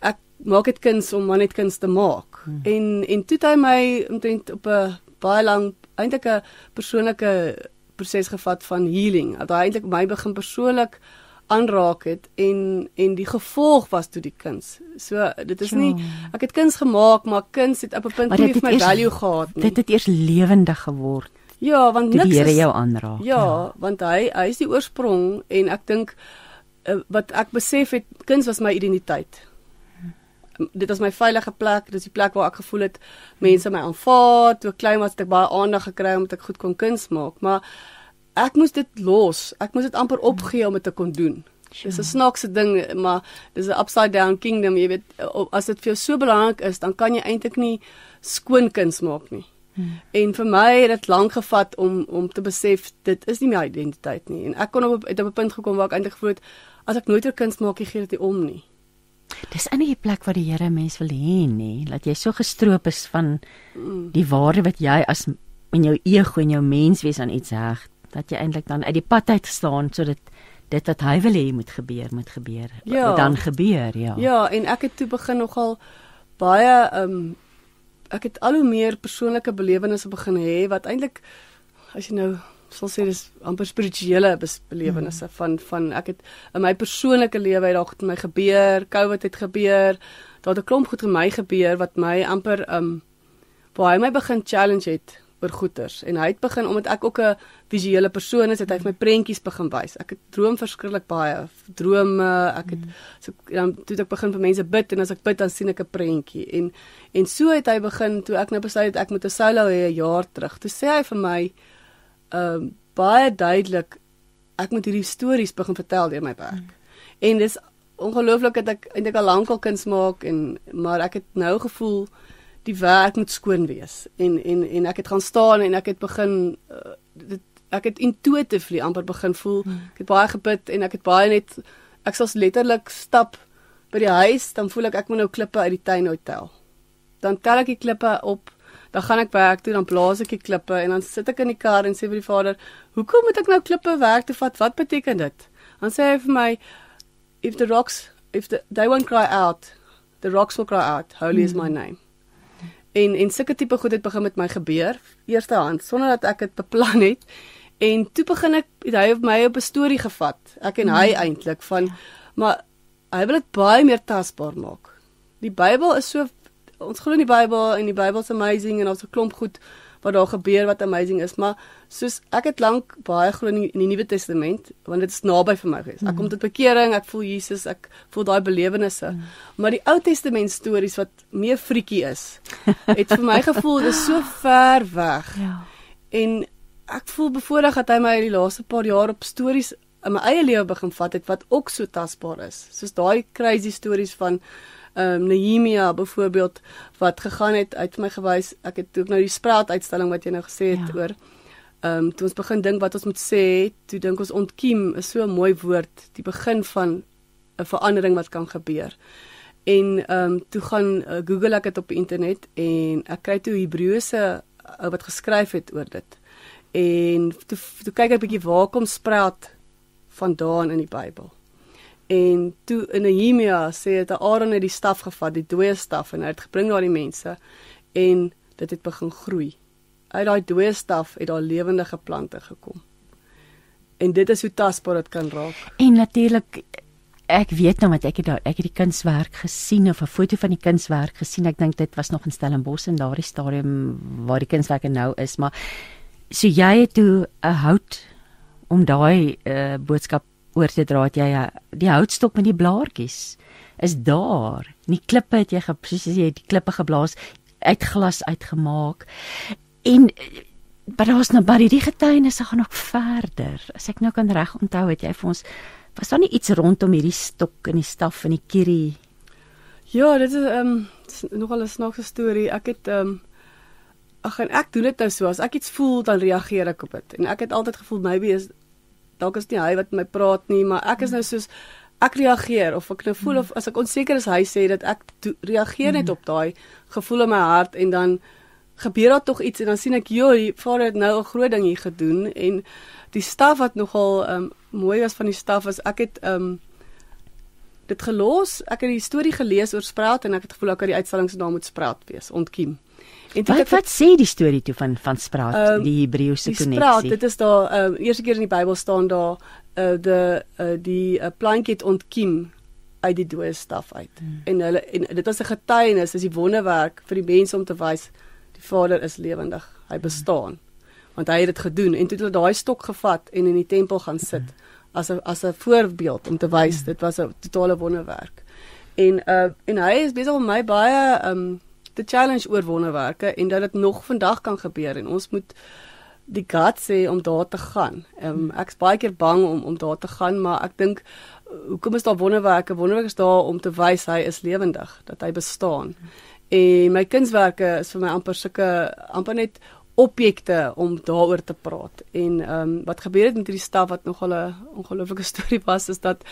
ek maak dit kuns om maar net kuns te maak. Hmm. En en toe het hy my omtrent op 'n baie lank eintlik 'n persoonlike proses gevat van healing. Dat hy eintlik my begin persoonlik aanraak het en en die gevolg was toe die kuns. So dit is nie ek het kuns gemaak, maar kuns het op 'n punt nie vir my eers- value gehad nie. Dit het eers lewendig geword ja, want niks die Here jou aanraak. Ja, want hy hy is die oorsprong en ek dink uh, wat ek besef het kuns was my identiteit. Dit was my veilige plek, dis die plek waar ek gevoel het mense my aanvaar. Toe ek klein was het ek baie aandag gekry omdat ek goed kon kuns maak, maar ek moes dit los. Ek moes dit amper opgee om dit te kon doen. Dis 'n snaakse ding, maar dis 'n upside down kingdom, jy weet, as dit vir jou so belangrik is, dan kan jy eintlik nie skoon kuns maak nie. Hmm. En vir my het dit lank gevat om om te besef dit is nie my identiteit nie. En ek kon op op 'n punt gekom waar ek eintlik gevoel het as ek nooit 'n kuns maak, gee dit nie om nie. Dis in die plek waar die Here mens wil hê nê, dat jy so gestroop is van die waarde wat jy as in jou ego en jou menswees aan iets heg, dat jy eintlik dan uit die pad uit staan sodat dit wat hy wil hê moet gebeur, moet gebeur. Ja. Dan gebeur, ja. Ja, en ek het toe begin nogal baie ehm um, ek het al hoe meer persoonlike belewennisse begin hê wat eintlik as jy nou sal sê dis amper spirituele belewennisse mm. van van ek het in my persoonlike lewe het daar goed met my gebeur, COVID het gebeur, daar het 'n klomp goed met my gebeur wat my amper ehm um, waar hy my begin challenge het oor goeters en hy het begin omdat ek ook 'n visuele persoon is, het hy vir my prentjies begin wys. Ek het droom verskriklik baie, drome, ek het so dan toe ek begin vir mense bid en as ek bid dan sien ek 'n prentjie en en so het hy begin toe ek nou besluit het ek moet 'n solo hê 'n jaar terug. Toe sê hy vir my ehm um, baie duidelik ek moet hierdie stories begin vertel deur my werk. Mm. En dis ongelooflik dat ek eintlik al lank al kuns maak en maar ek het nou gevoel die werk moet skoon wees en en en ek het gaan staan en ek het begin uh, dit ek het intuitively amper begin voel hmm. ek het baie gebid en ek het baie net ek sal letterlik stap by die huis dan voel ek ek moet nou klippe uit die tuin uittel dan tel ek die klippe op dan gaan ek werk toe dan blaas ek die klippe en dan sit ek in die kar en sê vir die vader hoekom moet ek nou klippe werk toe vat? Wat beteken dit? Dan sê hy vir my if the rocks if the they won't cry out. The rocks will cry out. Holy hmm. is my name. En en sulke tipe goed het begin met my gebeur eerste hand sonder dat ek dit beplan het. En toe begin ek het hy op my op 'n storie gevat ek en hy eintlik van maar hy wil dit baie meer tasbaar maak. Die Bybel is so ons glo in die Bybel en die Bybel's amazing en ons 'n klomp goed wat daar gebeur wat amazing is, maar soos ek het lank baie glo in die, in die Nuwe Testament want dit is naby vir my gewees. Ek kom tot bekering, ek voel Jesus, ek voel daai belewennisse. Mm. Maar die Ou Testament stories wat meer friekie is, het vir my gevoel dis so ver weg. Ja. En ek voel bevoorreg dat hy my die laaste paar jaar op stories in my eie lewe begin vat het wat ook so tasbaar is. Soos daai crazy stories van ehm um, Nehemia byvoorbeeld wat gegaan het uit my gewys. Ek het ook nou die spraat uitstalling wat jy nou gesê het ja. oor ehm um, toe ons begin dink wat ons moet sê, toe dink ons ontkiem is so 'n mooi woord, die begin van 'n verandering wat kan gebeur. En ehm um, toe gaan uh, Google ek dit op die internet en ek kry toe Hebreëse uh, wat geskryf het oor dit. En toe toe kyk ek 'n bietjie waar kom spraat vandaan in die Bybel. En toe in Nehemia sê dit Aaron het die staf gevat, die dooie staf en hy het gebring na die mense en dit het begin groei. Uit daai dooie staf het daar lewendige plante gekom. En dit is hoe tasbaar dit kan raak. En natuurlik ek weet nou wat ek het daar ek het die kunswerk gesien of 'n foto van die kunswerk gesien. Ek dink dit was nog in Stellenbosch in daardie stadium waar die kunswerke nou is, maar so jy het toe 'n hout om daai uh, boodskap oor te dra het jy uh, die houtstok met die blaartjies is daar. Nie klippe het jy presies jy die klippe geblaas uit glas uitgemaak. En maar daar's nou baie die getuienisse gaan nog verder. As ek nou kan reg onthou het jy vir ons was daar nie iets rondom hierdie stok en die staf en die kierie? Ja, dit is ehm um, nogal 'n snaakse storie. Ek het ehm um, ag en ek doen dit nou so as ek iets voel dan reageer ek op dit. En ek het altyd gevoel maybe is dalk is nie hy wat met my praat nie, maar ek is nou soos ek reageer of ek nou voel of as ek onseker is hy sê dat ek reageer net op daai gevoel in my hart en dan gebeur daar tog iets en dan sien ek joh, die vader het nou 'n groot ding hier gedoen en die staf wat nogal ehm um, mooi was van die staf was ek het ehm um, dit gelos. Ek het die storie gelees oor Sprout en ek het gevoel ek het die uitstalling se naam moet Sprout wees, ontkiem. En wat ek, wat sê die storie toe van van Sprout, um, die Hebreëse koneksie? Sprout, dit is daar ehm um, eerste keer in die Bybel staan daar uh de uh, die uh, plantjie het ontkiem uit die dooie staf uit. Hmm. En hulle en dit was 'n getuienis, dis die wonderwerk vir die mense om te wys die Vader is lewendig. Hy bestaan. Hmm want hy het dit gedoen en toe het hulle daai stok gevat en in die tempel gaan sit as 'n as 'n voorbeeld om te wys dit was 'n totale wonderwerk. En uh en hy is besig om my baie um te challenge oor wonderwerke en dat dit nog vandag kan gebeur en ons moet die God sê om daar te gaan. Um ek's baie keer bang om om daar te gaan, maar ek dink hoekom is daar wonderwerke? Wonderwerke is daar om te wys hy is lewendig, dat hy bestaan. En my kunswerke is vir my amper sulke amper net objekte om daaroor te praat. En ehm um, wat gebeur het met hierdie staf wat nog 'n ongelooflike storie was is dat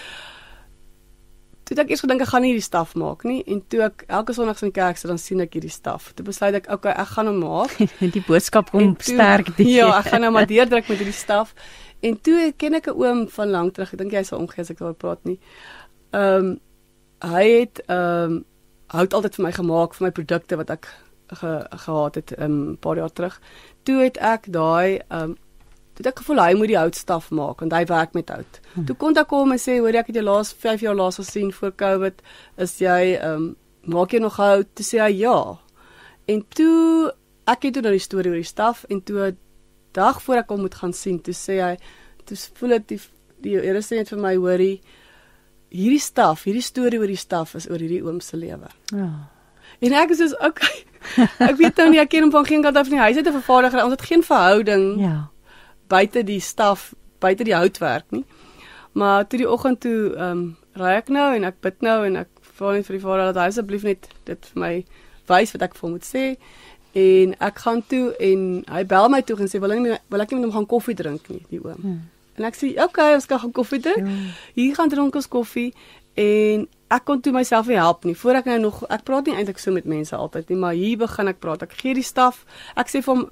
toe ek eers gedink ek gaan nie hierdie staf maak nie en toe ek elke sonderdag in die kerk sit dan sien ek hierdie staf. Toe besluit ek okay, ek gaan hom maak die boodskap kom toe, sterk die. Ja, ek gaan nou maar deurdruk met hierdie staf. En toe ken ek 'n oom van lank terug. Ek dink hy sal omgee as ek daaroor praat nie. Ehm um, hy het ehm um, hout altyd vir my gemaak vir my produkte wat ek ge, gehad het 'n um, paar jaar terug. Toe het ek daai um toe het ek gevoel hy moet die houtstaf maak want hy werk met hout. Hmm. Toe kon ek kom en sê hoor ek het jou laas 5 jaar laas gesien voor Covid is jy um maak jy nog hout? Toe sê hy ja. En toe ek het toe nou die storie oor die staf en toe dag voor ek hom moet gaan sien, toe sê hy toe voel dit die die Here sê net vir my hoorie hierdie staf, hierdie storie oor die staf is oor hierdie oom se lewe. Ja. En ek is so okay. Ek weet nou nie ek ken hom van geen kant af nie. Hy het 'n vervaardiger. Ons het geen verhouding. Ja. Buite die staf, buite die houtwerk nie. Maar toe die oggend toe ehm um, ry ek nou en ek bid nou en ek vra net vir die Vader dat hy asseblief net dit vir my wys wat ek vir hom moet sê. En ek gaan toe en hy bel my toe en sê wil ek nie wil ek nie met hom gaan koffie drink nie, die oom. Hmm. En ek sê, "Oké, okay, ons kan gaan koffie drink." Ja. Hier gaan drink ons koffie en ek kon toe myself nie help nie. Voor ek nou nog ek praat nie eintlik so met mense altyd nie, maar hier begin ek praat. Ek gee die staf. Ek sê vir hom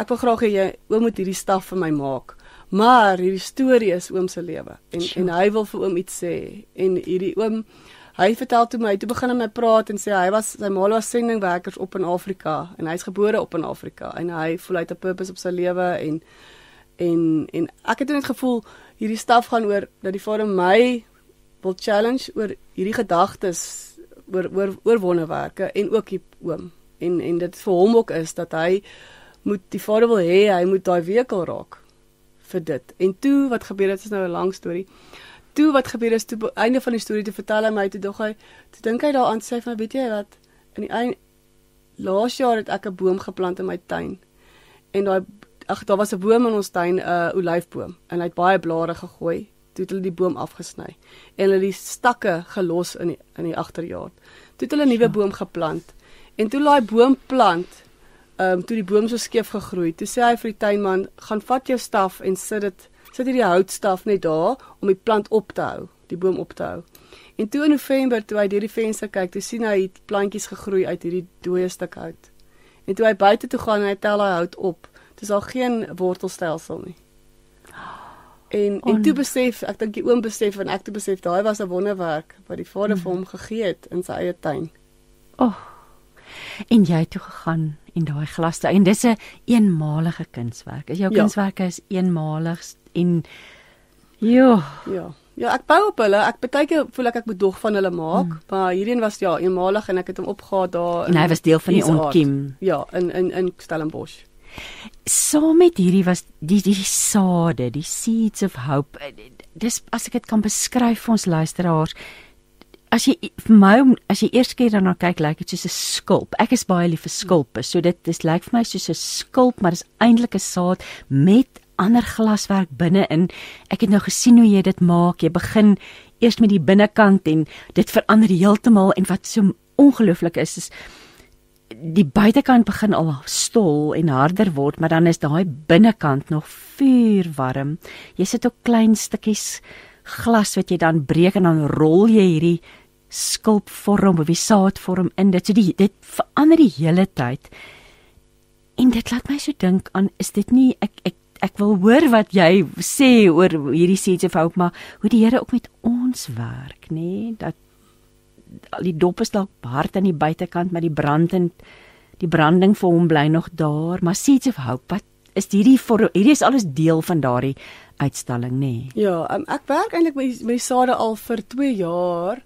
ek wil graag hê jy oom moet hierdie staf vir my maak. Maar hierdie storie is oom se lewe en sure. en hy wil vir oom iets sê en hierdie oom hy vertel toe my toe begin hy my praat en sê hy was sy ma was sendingwerkers op in Afrika en hy's gebore op in Afrika en hy voel hy het 'n purpose op sy lewe en en en ek het net gevoel hierdie staf gaan oor dat die vader my wil challenge oor hierdie gedagtes oor oor oor wonderwerke en ook die oom En en dit vir hom ook is dat hy moet die vader wil hê hy moet daai wekel raak vir dit. En toe wat gebeur het is nou 'n lang storie. Toe wat gebeur is toe einde van die storie te vertel hy my toe dog hy toe dink hy daaraan sê my weet jy wat in die einde laas jaar het ek 'n boom geplant in my tuin. En daai ag daar was 'n boom in ons tuin 'n uh, olyfboom en hy het baie blare gegooi toe het hulle die boom afgesny en hulle die stakke gelos in die, in die agterjaar. Toe het hulle 'n nuwe boom geplant en toe daai boom plant ehm um, toe die boom so skeef gegroei. Toe sê hy vir die tuinman, "Gaan vat jou staf en sit dit sit hierdie houtstaf net daar om die plant op te hou, die boom op te hou." En toe in November toe hy deur die venster kyk, toe sien hy plantjies gegroei uit hierdie dooie stuk hout. En toe hy buite toe gaan en hy tel daai hout op, dis al geen wortelstelsel nie. En en toe besef, ek dink die oom besef en ek toe besef daai was 'n wonderwerk wat die vader mm. vir hom gegee het in sy eie tuin. O. Oh, en jy het toe gegaan en daai glas en dis 'n een eenmalige kunswerk. Is jou ja. kunswerke is eenmalig en jo. Ja. Ja, ek bou op hulle. Ek baie keer voel ek ek moet dog van hulle maak, mm. maar hierdie een was ja eenmalig en ek het hom opgehaat daar. En hy was deel van die ontkiem. Ja, in in in Stellenbosch. Saam met hierdie was die die sade, die seeds of hope. Dis as ek dit kan beskryf vir ons luisteraars. As jy vir my as jy eers keer daarna kyk, lyk dit soos 'n skulp. Ek is baie lief vir skulpe. So dit dis lyk vir my soos 'n skulp, maar dis eintlik 'n saad met ander glaswerk binne-in. Ek het nou gesien hoe jy dit maak. Jy begin eers met die binnekant en dit verander heeltemal en wat so ongelooflik is is die buitekant begin al stol en harder word, maar dan is daai binnekant nog vuurwarm. Jy sit ook klein stukkies glas wat jy dan breek en dan rol jy hierdie skulpvorm of die saadvorm in dit. So die dit verander die hele tyd. En dit laat my so dink aan is dit nie ek ek ek wil hoor wat jy sê oor hierdie seeds of hope maar hoe die Here ook met ons werk, nê? Nee? Dat al die dop is dalk hard aan die buitekant, maar die brand en die branding vir hom bly nog daar. Maar Seeds of Hope, wat is hierdie vir hierdie is alles deel van daardie uitstalling, nê? Nee? Ja, um, ek werk eintlik met met sade al vir 2 jaar.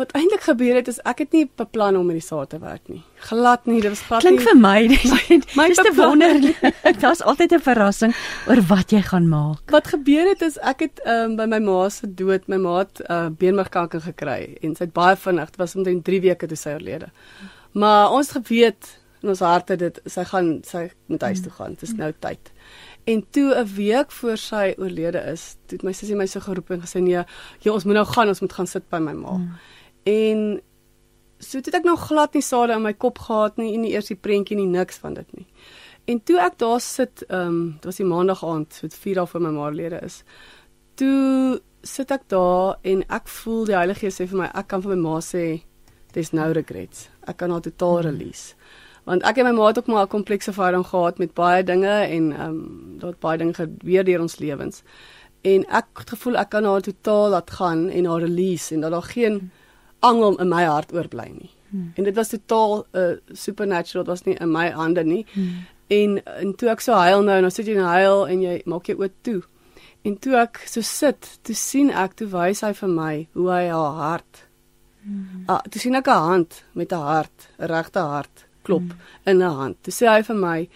Wat eintlik gebeur het is ek het nie beplan om met die saad te werk nie. Glad nie, dit was glad Klink nie. Klink vir my, dis my dis te wonderlik. Daar's altyd 'n verrassing oor wat jy gaan maak. Wat gebeur het is ek het um, by my ma se dood, my ma het uh, beenmergkanker gekry en sy het baie vinnig, dit was omtrent 3 weke toe sy oorlede. Maar ons geweet in ons harte dit sy gaan sy moet huis toe gaan. Dit is nou tyd. En toe 'n week voor sy oorlede is, het my sussie my so geroep en gesê nee, jy ons moet nou gaan, ons moet gaan sit by my ma. Mm. En so het ek nog glad nie sade in my kop gehad nie en nie eers die prentjie nie niks van dit nie. En toe ek daar sit, ehm um, dit was die maandag aand, so 4 dae voor my maarlede is. Toe sit ek daar en ek voel die Heilige Gees sê vir my ek kan vir my ma sê there's no regrets. Ek kan haar totaal release. Want ek en my ma het ook maar 'n komplekse verhouding gehad met baie dinge en ehm um, daar het baie dinge gebeur deur ons lewens. En ek het gevoel ek kan haar totaal laat gaan en haar release en dat daar geen hmm angel in my hart oorbly nie. Hmm. En dit was totaal 'n uh, supernatural, dit was nie in my hande nie. Hmm. En en toe ek so huil nou, nou sit jy en huil en jy maak jou oë toe. En toe ek so sit, toe sien ek toe wys hy vir my hoe hy haar hart. Hmm. Ah, toe sien ek 'n hand met 'n hart, 'n regte hart klop hmm. in 'n hand. Toe sê hy vir my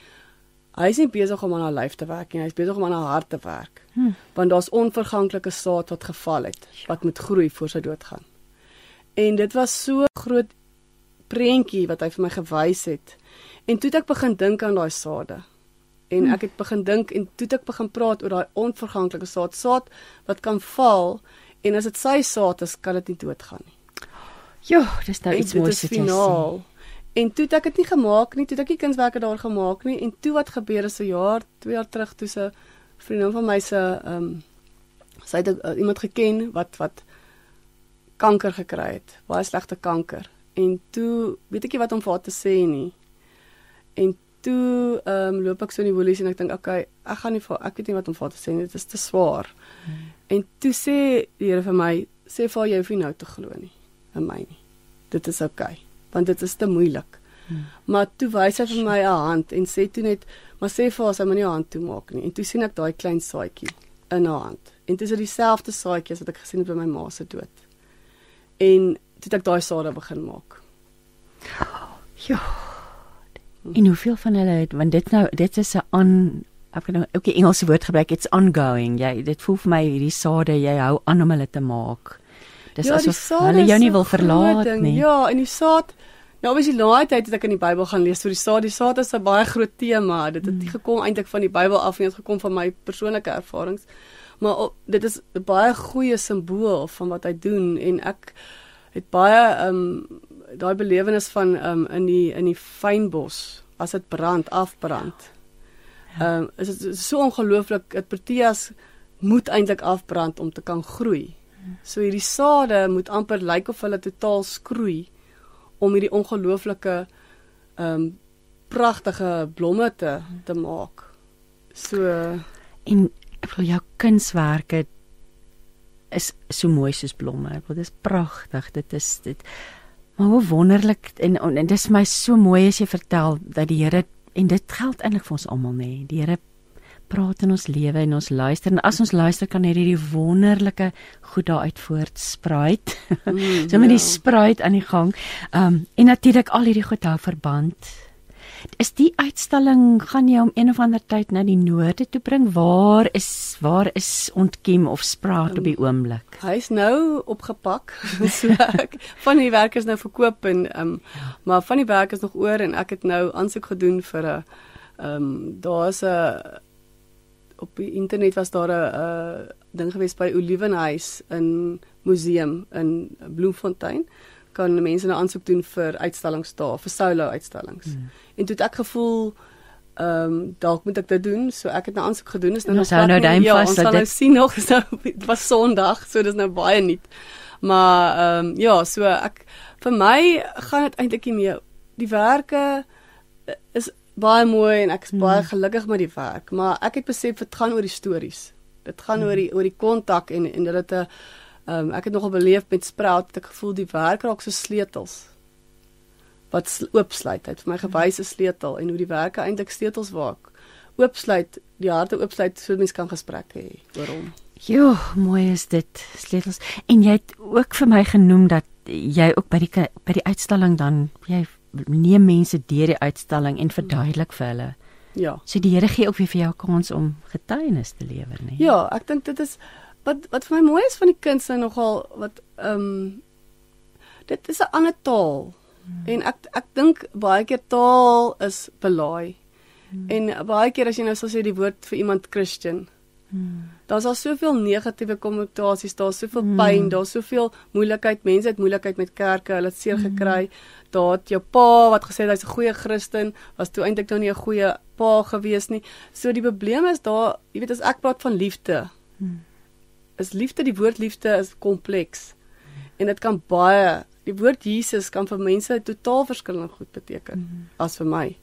hy is nie besig om aan haar lyf te werk nie, hy is besig om aan haar hart te werk. Hmm. Want daar's onverganklike saad wat geval het wat moet groei voor sy doodgaan. En dit was so groot prentjie wat hy vir my gewys het. En toe het ek begin dink aan daai sade. En ek het begin dink en toe het ek begin praat oor daai onverganklike saad, saad wat kan val en as dit sy saad is, kan dit nie doodgaan nie. Jo, dis nou iets moois te sien. En toe het ek dit nie gemaak nie, toe het ek nie kunswerke daar gemaak nie en toe wat gebeur is 'n jaar, 2 jaar terug toe se vriendin van my se ehm um, sy het uh, iemand geken wat wat kanker gekry het, baie slegte kanker. En toe weet ek nie wat om vir haar te sê nie. En toe ehm um, loop ek so in die woelies en ek dink okay, ek gaan nie vir ek weet nie wat om vir haar te sê nie, dit is te swaar. Hmm. En toe sê die Here vir my, sê vir jou hoef nie nou te glo nie in my nie. Dit is okay, want dit is te moeilik. Hmm. Maar toe wys hy vir my 'n hand en sê toe net, maar sê vir haar sy moet nie haar hand toe maak nie. En toe sien ek daai klein saadjie in haar hand. En dit is dieselfde saadjie wat ek gesien het by my ma se dood en toe ek daai sade begin maak. Ja. En hoeveel van hulle het want dit nou dit is 'n aan ek het nou ook die Engelse woord gebruik it's ongoing. Jy dit voel vir my hierdie sade jy hou aan om hulle te maak. Dis Ja, die asof hulle jou nie wil verlaat ding. nie. Ja, en die saad Nou as jy laai tyd het ek in die Bybel gaan lees vir die saad. Die saad is 'n baie groot tema. Dit het nie gekom eintlik van die Bybel af nie, dit het gekom van my persoonlike ervarings. Maar o, dit is 'n baie goeie simbool van wat hy doen en ek het baie ehm um, daai belewenis van ehm um, in die in die fynbos as dit brand afbrand. Ehm um, is dit so ongelooflik dat Proteas moet eintlik afbrand om te kan groei. So hierdie sade moet amper lyk of hulle totaal skroei om hierdie ongelooflike ehm um, pragtige blomme te te maak. So En ek wil jou kunswerke is so mooi soos blomme. Wil dis pragtig. Dit is dit maar hoe wonderlik en, en, en dis my so mooi as jy vertel dat die Here en dit geld eintlik vir ons almal nê. Die Here praat in ons lewe en ons luister en as ons luister kan hierdie wonderlike goed daaruit voortspruit. mm, so met die ja. spruit aan die gang. Ehm um, en natuurlik al hierdie goed hou verband. Is die uitstalling gaan jy om een of ander tyd na die noorde toe bring? Waar is waar is ontkiem of spraak op die oomblik? Hy's nou opgepak. so ek van die werk is nou verkoop en ehm um, maar van die werk is nog oor en ek het nou aansoek gedoen vir 'n ehm um, daar's 'n op die internet was daar 'n uh, ding gewees by Olivenhuis in museum in Bloemfontein kan mense nou aansoek doen vir uitstallings daar, vir solo uitstallings. Hmm. En toe het ek gevoel ehm um, dalk moet ek dit doen, so ek het nou aansoek gedoen. Is nou En nog ons nou duim ja, vas ons dat sal nou dit- sien nog, nou dit was Sondag, so dis nou baie nuut. Maar ehm um, ja, so ek vir my gaan dit eintlik nie meer die werke is baie mooi en ek is baie gelukkig met die werk, maar ek het besef dit gaan oor die stories. Dit gaan oor die oor die kontak en en dat dit 'n ehm um, ek het nogal beleef met Sprout het ek gevoel die werk raak so sleutels wat sl- oopsluit. Het vir my gewys 'n sleutel en hoe die werke eintlik sleutels waak. Oopsluit, die harte oopsluit sodat mens kan gesprekke hê oor hom. Jo, mooi is dit. Sleutels. En jy het ook vir my genoem dat jy ook by die by die uitstalling dan jy neem mense deur die uitstalling en verduidelik vir hulle. Ja. So die Here gee ook weer vir jou kans om getuienis te lewer, nee. Ja, ek dink dit is wat wat vir my mooi is van die kuns nou nogal wat ehm um, dit is 'n ander taal. Hmm. En ek ek dink baie keer taal is belaai. Hmm. En baie keer as jy nou sal sê die woord vir iemand Christian, Hmm. daar's al soveel negatiewe konnotasies, daar's soveel hmm. pyn, daar's soveel moeilikheid, mense het moeilikheid met kerke, hulle het seer gekry. Daar het jou pa wat gesê hy's 'n goeie Christen, was toe eintlik nou nie 'n goeie pa gewees nie. So die probleem is daar, jy weet as ek praat van liefde, is liefde die woord liefde is kompleks. En dit kan baie die woord Jesus kan vir mense totaal verskillende goed beteken mm -hmm. as vir my.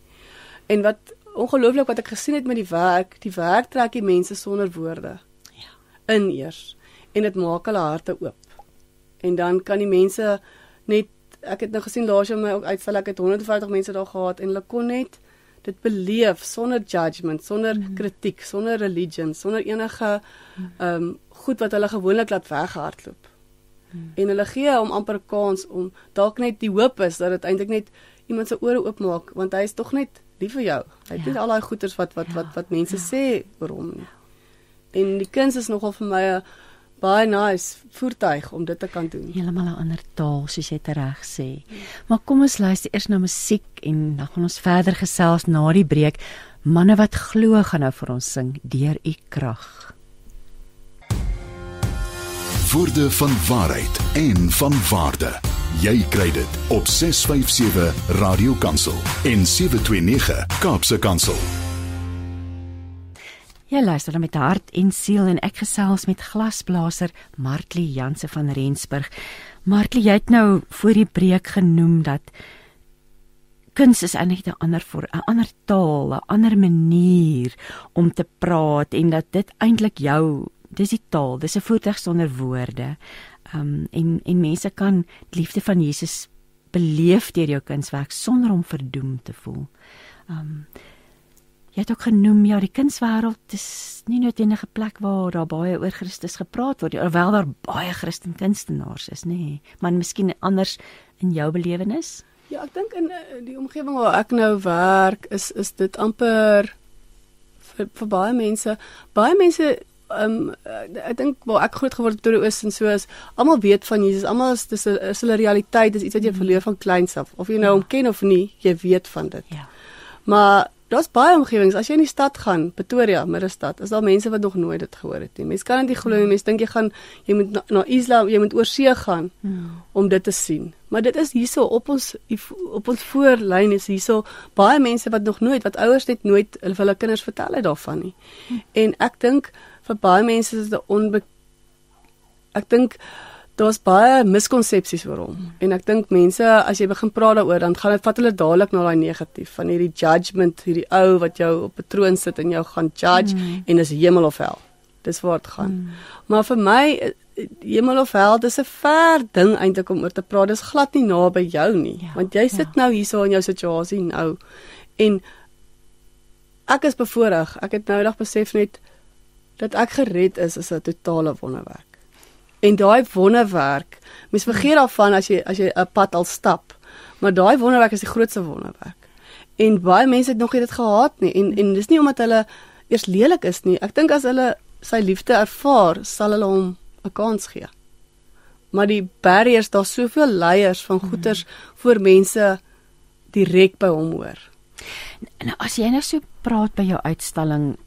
En wat ongelooflik wat ek gesien het met die werk, die werk trek die mense sonder woorde. Ja. In eers en dit maak hulle harte oop. En dan kan die mense net ek het nou gesien laas jaar my ook uitstel ek het 150 mense daar gehad en hulle kon net dit beleef sonder judgement, sonder mm. kritiek, sonder religion, sonder enige ehm um, goed wat hulle gewoonlik laat weghardloop. Mm. En hulle gee hom amper 'n kans om dalk net die hoop is dat dit eintlik net iemand se ore oopmaak want hy is tog net lief vir jou. Hy het Ja. nie al daai goeters wat wat Ja, wat wat mense sê oor hom nie. En die kuns is nogal vir my 'n baie nice voertuig om dit te kan doen. heeltemal 'n ander taal soos jy dit reg sê. Maar kom ons luister eers na musiek en dan gaan ons verder gesels na die breek. Manne wat glo gaan nou vir ons sing deur u krag. Woorde van waarheid en van waarde. Jy kry dit op 657 Radio Kansel en 729 Kaapse Kansel. Jy luister met hart en siel en ek gesels met glasblaser Martlie Janse van Rensburg. Martlie, jy het nou voor die breek genoem dat kuns is eintlik 'n ander voor 'n ander taal, 'n ander manier om te praat en dat dit eintlik jou dis die taal, dis 'n voertuig sonder woorde. Um en en mense kan die liefde van Jesus beleef deur jou kunswerk sonder om verdoem te voel. Um Jy het ook genoem ja, die kunswêreld is nie noodwendig 'n plek waar daar baie oor Christus gepraat word, alhoewel daar baie Christen kunstenaars is, nê, nee. maar miskien anders in jou belewenis. Ja, ek dink in uh, die omgewing waar ek nou werk is is dit amper vir, vir baie mense, baie mense um, ek dink waar ek groot geword het toe is en so is, almal weet van Jesus. Almal is dis 'n is 'n realiteit, dis iets wat jy verleer van kleins af. Of jy nou hom ken of nie, jy weet van dit. Ja. Maar daar's baie omgewings. As jy in die stad gaan, Pretoria, middestad, is daar mense wat nog nooit dit gehoor het nie. Mense kan dit nie glo nie. Mense dink jy gaan jy moet na, na Isla, jy moet oor see gaan Hmm. om dit te sien. Maar dit is hierso op ons op ons voorlyn is hierso baie mense wat nog nooit wat ouers net nooit hulle vir hulle kinders vertel het daarvan nie. En ek dink vir baie mense is dit onbe ek dink daar's baie miskonsepsies oor hom. En ek dink mense as jy begin praat daaroor dan gaan dit vat hulle dadelik na daai negatief van hierdie judgement, hierdie ou wat jou op 'n troon sit en jou gaan judge mm. en is hemel of hel. Dis waar dit gaan. Mm. Maar vir my eh, hemel of hel, dis 'n ver ding eintlik om oor te praat. Dis glad nie naby jou nie, Ja, want jy sit nou hierso in jou situasie nou. En ek is bevoorreg. Ek het nou eendag besef net dat ek gered is is 'n totale wonderwerk. En daai wonderwerk, mens vergeet daarvan as jy as jy 'n pad al stap. Maar daai wonderwerk is die grootste wonderwerk. En baie mense het nog nie dit gehad nie en en dis nie omdat hulle eers lelik is nie. Ek dink as hulle sy liefde ervaar, sal hulle hom 'n kans gee. Maar die barriers, daar's soveel leiers van goeters voor mense direk by hom hoor. Nou as jy nou so praat by jou uitstalling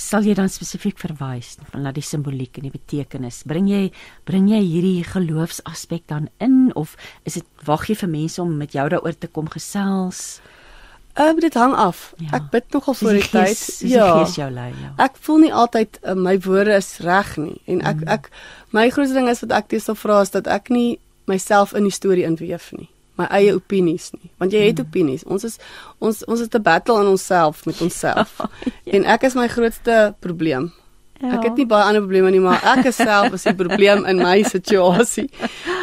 sal jy dan spesifiek verwys na die simboliek en die betekenis. Bring jy bring jy hierdie geloofsaspek dan in of is dit wag jy vir mense om met jou daaroor te kom gesels? Ehm uh, dit hang af. Ja. Ja. Ek bid nogal vir die tyd. gees, soos die gees jou lei, ja. Ek voel nie altyd uh, my woorde is reg nie en ek mm. ek my grootste ding is wat ek teestel vra is dat ek nie myself in die storie inweef nie my eie opinies nie want jy het mm. opinies ons is ons ons is 'n battle in onsself met onsself ja. en ek is my grootste probleem Ja. Ek het nie baie ander probleme nie, maar ek is self is die probleem in my situasie.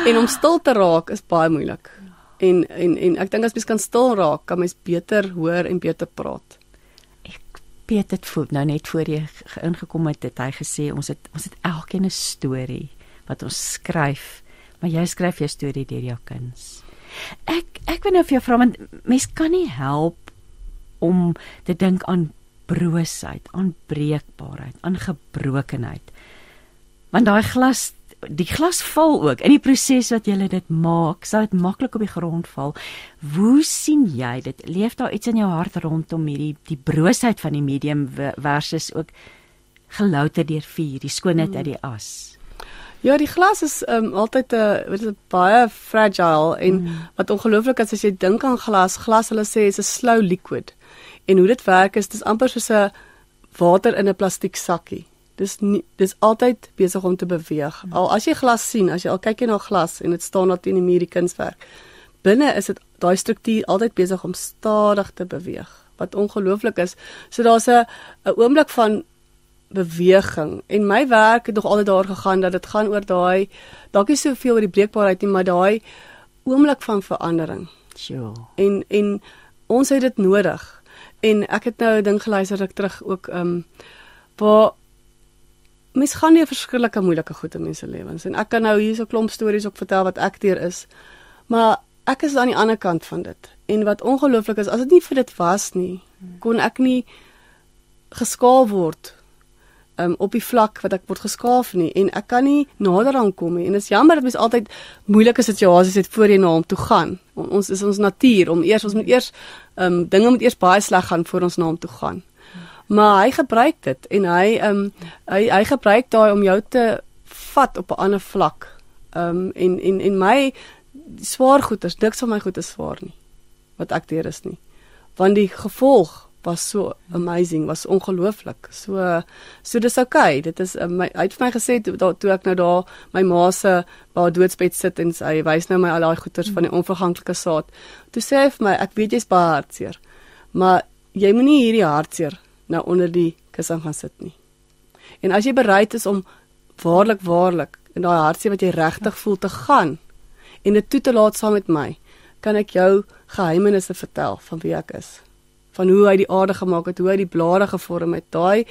En om stil te raak is baie moeilik. En en en ek dink as mens kan stil raak, kan mens beter hoor en beter praat. Ek weet dit voel nou net voor jy ge- ingekom het het hy gesê ons het ons het elkeen 'n storie wat ons skryf, maar jy skryf jou storie deur jou kuns. Ek ek wil nou vir jou vra want mens kan nie help om te dink aan broosheid, aan breekbaarheid, aan gebrokenheid. Want daai glas die glas val ook in die proses wat jy dit maak, sal dit maklik op die grond val. Hoe sien jy dit? Leef daar iets in jou hart rondom hierdie die broosheid van die medium ve- versus ook gelouter deur vuur, die skoonheid uit die as? Ja, die glas is um, altyd 'n wat is dit, baie fragile en mm. wat ongelooflik is as jy dink aan glas, glas hulle sê is 'n slow liquid. En hoe dit werk is dis amper soos 'n water in 'n plastiek sakkie. Dis nie dis altyd besig om te beweeg. Al as jy glas sien, as jy al kyk jy na glas en dit staan daar teen die muur die kunswerk. Binne is dit daai struktuur altyd besig om stadig te beweeg. Wat ongelooflik is. So daar's 'n 'n oomblik van beweging. En my werk het nog altyd daar gegaan dat dit gaan oor daai dalk nie soveel oor die breekbaarheid nie maar daai oomblik van verandering. Sjoe. en en ons het dit nodig. En ek het nou 'n ding geluister ek terug ook ehm um, waar mens gaan nie 'n verskillike moeilike goed in mense lewens. En ek kan nou hier so 'n klomp stories ook vertel wat ek deur is. Maar ek is aan die ander kant van dit. En wat ongelooflik is as dit nie vir dit was nie kon ek nie geskaal word um, op die vlak wat ek word geskaaf nie en ek kan nie nader aan kom nie. En dit is jammer dat mens altyd moeilike situasies het voor jy na hom toe gaan. On, ons is ons natuur. Om eers ons moet eers um, dinge moet eers baie sleg gaan voor ons na hom toe gaan. Maar hy gebruik dit en hy um, hy hy gebruik daai om jou te vat op 'n ander vlak. Um, en en en my swaar goeters niks van my goed is swaar nie wat ek deur is nie. Want die gevolg was so amazing, was ongelooflik. So so dis okay. Dit is uh, my hy het vir my gesê toe, toe ek nou daar my ma se by doodsbed sit en sy wys nou my al daai goeters van die onverganklike saad. Toe sê hy vir my, ek weet jy's baie hartseer, maar jy moenie hierdie hartseer nou onder die kussing gaan sit nie. En as jy bereid is om waarlik waarlik in daai hartseer wat jy regtig voel te gaan en dit toe te laat saam met my, kan ek jou geheimenisse vertel van wie ek is van hoe hy die aarde gemaak het, hoe hy die blare gevorm het, daai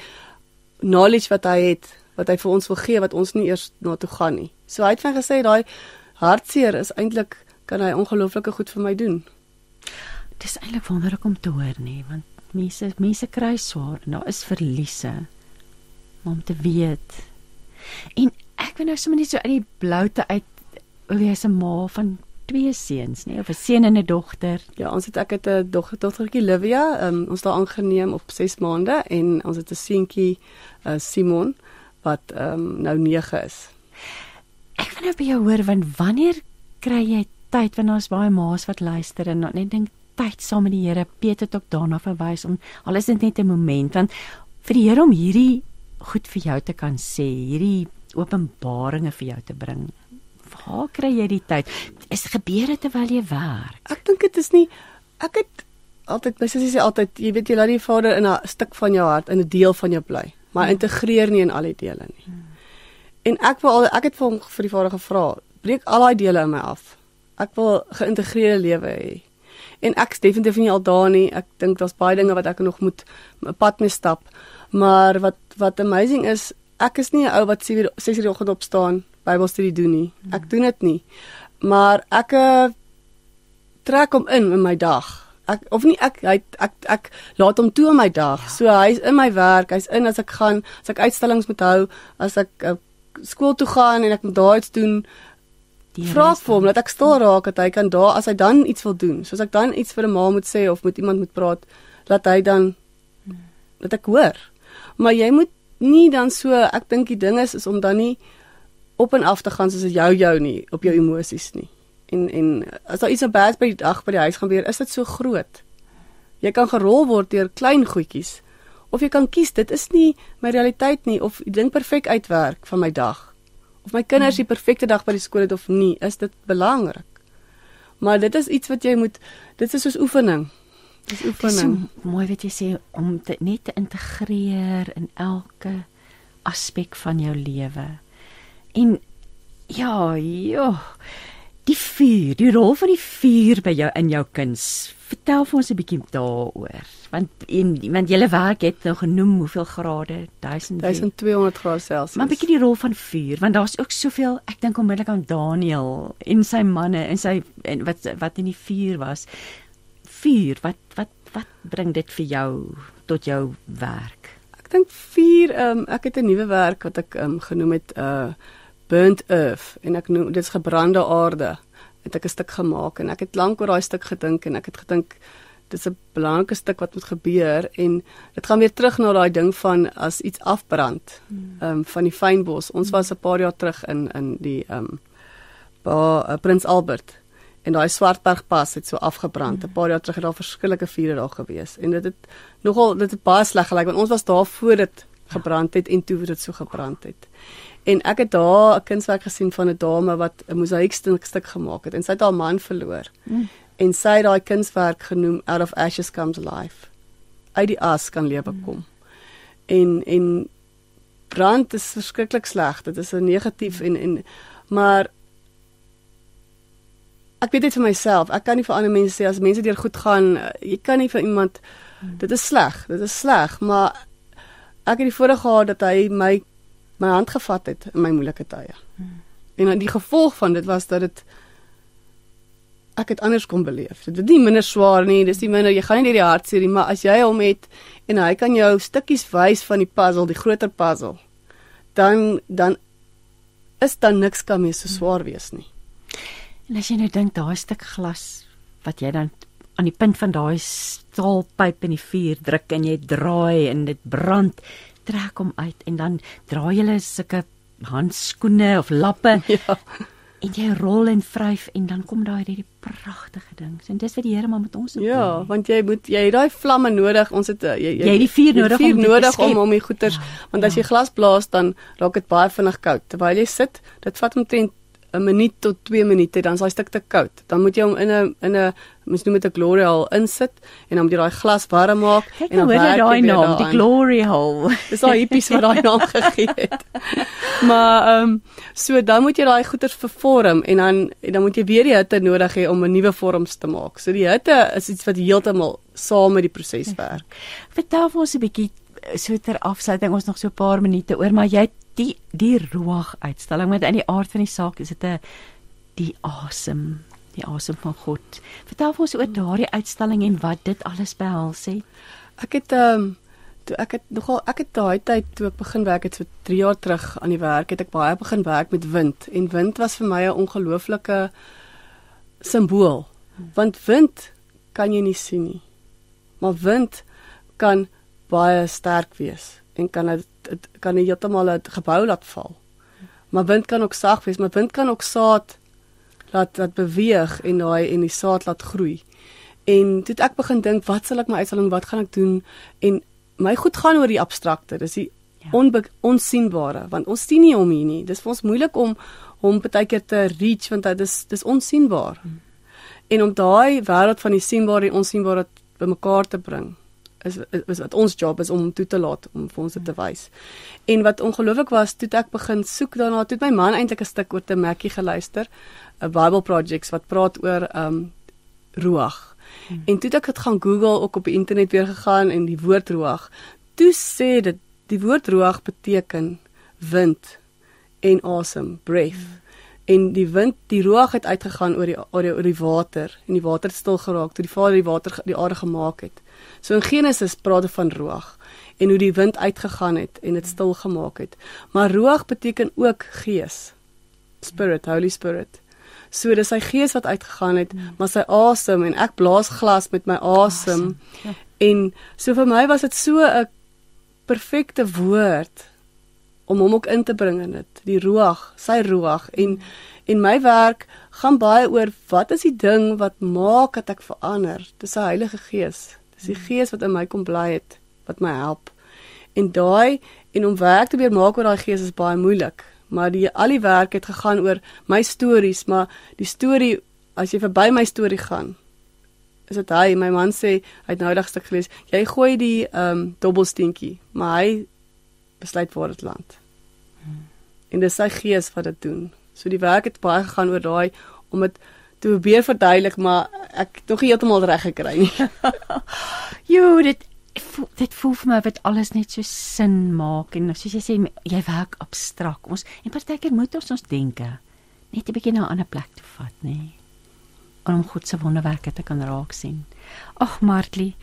knowledge wat hy het, wat hy vir ons wil gee wat ons nie eers na toe gaan nie. So hy het my gesê daai hartseer is eintlik kan hy ongelooflike goed vir my doen. Dis eintlik wonderlik om te hoor nie, want mense mense kry swaar en daar is verliese. Maar om te weet. En ek wil nou sommer net so uit die bloute uit hoe jy 'n ma van twee seuns, nê, of 'n seun en 'n dogter. Ja, ons het ek het 'n dogter dogtertjie Livia, um, ons daar aangeneem op 6 maande en ons het 'n seentjie uh, Simon wat um, nou 9 is. Ek wil nou by jou hoor want wanneer kry jy tyd want daar's baie ma's wat luister en net dink tyd saam met die Here. Piet het ook daarna verwys om al is dit net 'n moment want vir die Here om hierdie goed vir jou te kan sê, hierdie openbaringe vir jou te bring. Waar kry jy die tyd? Is gebeure terwyl jy werk? Ek dink dit is nie ek het altyd my sussie sê altyd jy weet jy laat die Vader in 'n stuk van jou hart in 'n deel van jou bly, maar integreer nie in al die dele nie. Hmm. En ek wil al ek het vir hom vir die Vader gevra, breek al daai dele in my af. Ek wil geïntegreerde lewe hê. En ek is definitief nie al daar nie. Ek dink daar's baie dinge wat ek nog moet 'n pad mee stap. Maar wat wat amazing is, ek is nie 'n ou wat 6 uur 6 uur oggend opstaan, Bybelstudie doen nie. Ek doen dit nie. Maar ek uh, trek hom in in my dag. Ek of nie ek hy ek ek laat hom toe in my dag. Ja. So hy's in my werk, hy's in as ek gaan, as ek uitstallings moet hou, as ek uh, skool toe gaan en ek moet daar iets doen, vra vir hom dat ek stil raak dat hy kan daar as hy dan iets wil doen. Soos ek dan iets vir 'n ma moet sê of met iemand moet praat, laat hy dan dat ek hoor. Maar jy moet nie dan so ek dink die ding is is om dan nie op en af te gaan soos jou jou nie op jou emosies nie. En en as daar iets op bad by die dag by die huis gaan weer, is dit so groot. Jy kan gerol word deur klein goedjies of jy kan kies dit is nie my realiteit nie of die ding perfek uitwerk van my dag of my kinders die perfekte dag by die skool het of nie, is dit belangrik. Maar dit is iets wat jy moet dit is soos oefening. Dis oefening. Dis so mooi wat jy sê om dit net te integreer in elke aspek van jou lewe. En ja, ja. Die vuur, die rol van die vuur by jou in jou kuns. Vertel vir ons 'n bietjie daaroor want en want julle werk het nou genoem hoeveel grade 1000 1200 grade Celsius. Maar 'n bietjie die rol van vuur want daar's ook soveel ek dink onmiddellik aan Daniel en sy manne en sy en wat wat in die vuur was. Vuur, wat wat wat bring dit vir jou tot jou werk? Ek dink vuur, um, ek het 'n nuwe werk wat ek um, genoem het uh burnt earth en ek noem dit is gebrande aarde. Het ek 'n stuk gemaak en ek het lank oor daai stuk gedink en ek het gedink dis 'n belangrike stuk wat moet gebeur en dit gaan weer terug na daai ding van as iets afbrand. Ehm um, van die fynbos. Ons was 'n paar jaar terug in in die ehm um, by uh, Prins Albert en daai Swartbergpas het so afgebrand. 'n mm. Paar jaar terug het daar verskillike vure daar gewees en dit het nogal dit het baie sleg gelyk want ons was daar voor dit gebrand het en toe dit so gebrand het. En ek het daar 'n kunswerk gesien van 'n dame wat 'n mosaiekstuk gemaak het en sy het haar man verloor. Mm en sy het daai kunswerk genoem out of ashes comes life. Uit die as kan lewe mm. kom. En en brand is verskriklik sleg. Dit is 'n negatief en en maar ek weet dit vir myself. Ek kan nie vir ander mense sê as mense deur goed gaan, eh, jy kan nie vir iemand mm. dit is sleg. Dit is sleg, maar ek het die voorreg gehad dat hy my my hand gevat het in my moeilike tye. Hmm. En die gevolg van dit was dat dit ek het anders kom beleef. Dit is nie minder swaar nie, dis nie minder jy gaan nie deur die hartseer nie, maar as jy hom het en hy kan jou stukkies wys van die puzzle, die groter puzzle, dan dan is dan niks kan meer so swaar wees nie. En as jy nou dink daai stuk glas wat jy dan aan die punt van daai staalpyp in die vuur druk en jy draai en dit brand, trek hom uit en dan draai jy sulke handskoene of lappe. Ja en jy rol en vryf en dan kom daai hierdie pragtige ding. En dis wat die Here maar met ons doen. Ja, want jy moet jy het daai vlamme nodig. Ons het jy jy, jy het die vuur nodig vuur om nodig om om die goeters ja, want as ja. jy glas blaas dan raak dit baie vinnig koud. Terwyl jy sit, dit vat omtrent 'n minuut tot 2 minute dan is daai stuk te koud. Dan moet jy hom in 'n in 'n mens noem dit 'n glory hole insit en dan moet jy daai glas warm maak Kijk, en dan werk jy daai naam, die glory hole. Dis daai hippies wat daai naam gegee het. maar ehm um, so dan moet jy daai goeters vervorm en dan en dan moet jy weer die hitte nodig hê om 'n nuwe vorms te maak. So die hitte is iets wat heeltemal saam met die proses werk. Vertel vir ons 'n bietjie so ter afsluiting ons nog so 'n paar minute oor maar jy die die roog uitstalling met in die aard van die saak is dit 'n die asem die asem van God. Vertel vir ons oor daardie uitstalling en wat dit alles behels het. Ek het ehm um, toe ek het nogal ek het daai tyd toe ek begin werk het so 3 jaar terug aan die werk het ek baie begin werk met wind en wind was vir my 'n ongelooflike simbool want wind kan jy nie sien nie maar wind kan baie sterk wees en kan dit kan heeltemal 'n gebou laat val maar wind kan ook sag wees maar wind kan ook saad laat laat beweeg en daai en die saad laat groei en toe ek begin dink wat sal ek my uitstalling wat gaan ek doen en my goed gaan oor die abstrakte. Dis die ja. onbe onsigbare want ons sien nie hom hier nie. Dis vir ons moeilik om hom baie keer te reach want dit is dis onsigbaar. Hmm. En om daai wêreld van die sigbare en onsigbare bymekaar te bring is is wat ons job is om toe te laat om vir ons dit te wys. En wat ongelooflik was, toe ek begin soek daarna, toe my man eintlik 'n stuk oor te Mackie geluister, 'n Bible projects wat praat oor um ruach Hmm. En toe ek dit gaan Google ook op die internet weer gegaan en die woord ruach, toe sê dit die woord ruach beteken wind en asem, breath. Hmm. En die wind, die ruach het uitgegaan oor die oor die, oor die water en die water het stil geraak toe die Vader die water die aarde gemaak het. So in Genesis praat van ruach en hoe die wind uitgegaan het en dit stil gemaak het. Maar ruach beteken ook gees. Spirit, Holy Spirit. So dis sy gees wat uitgegaan het, mm. maar sy asem en ek blaas glas met my asem. Ja. En so vir my was dit so 'n perfekte woord om hom ook in te bring in dit, die ruach, sy ruach en en my werk gaan baie oor wat is die ding wat maak dat ek verander? Dis die Heilige Gees. Dis die Gees wat in my kom bly het, wat my help. En daai en om werk te weer maak oor daai Gees is baie moeilik maar die al die werk het gegaan oor my stories, maar die storie as jy verby my storie gaan is dit hy my man sê hy het nou daag stuk gelees jy gooi die ehm um, dobbelsteentjie maar hy besluit waar dit land hmm. en dis sy gees wat dit doen so die werk het baie gegaan oor daai om dit te probeer verduidelik maar ek tog heeltemal reg gekry nie jo dit voel, dit voel vir my dit alles net so sin maak en soos jy sê jy werk abstrak. Ons en partykeer moet ons ons denke net 'n bietjie na 'n ander plek toe vat, nê. Nee, om God se wonderwerke te kan raak sien. Ag Martlie,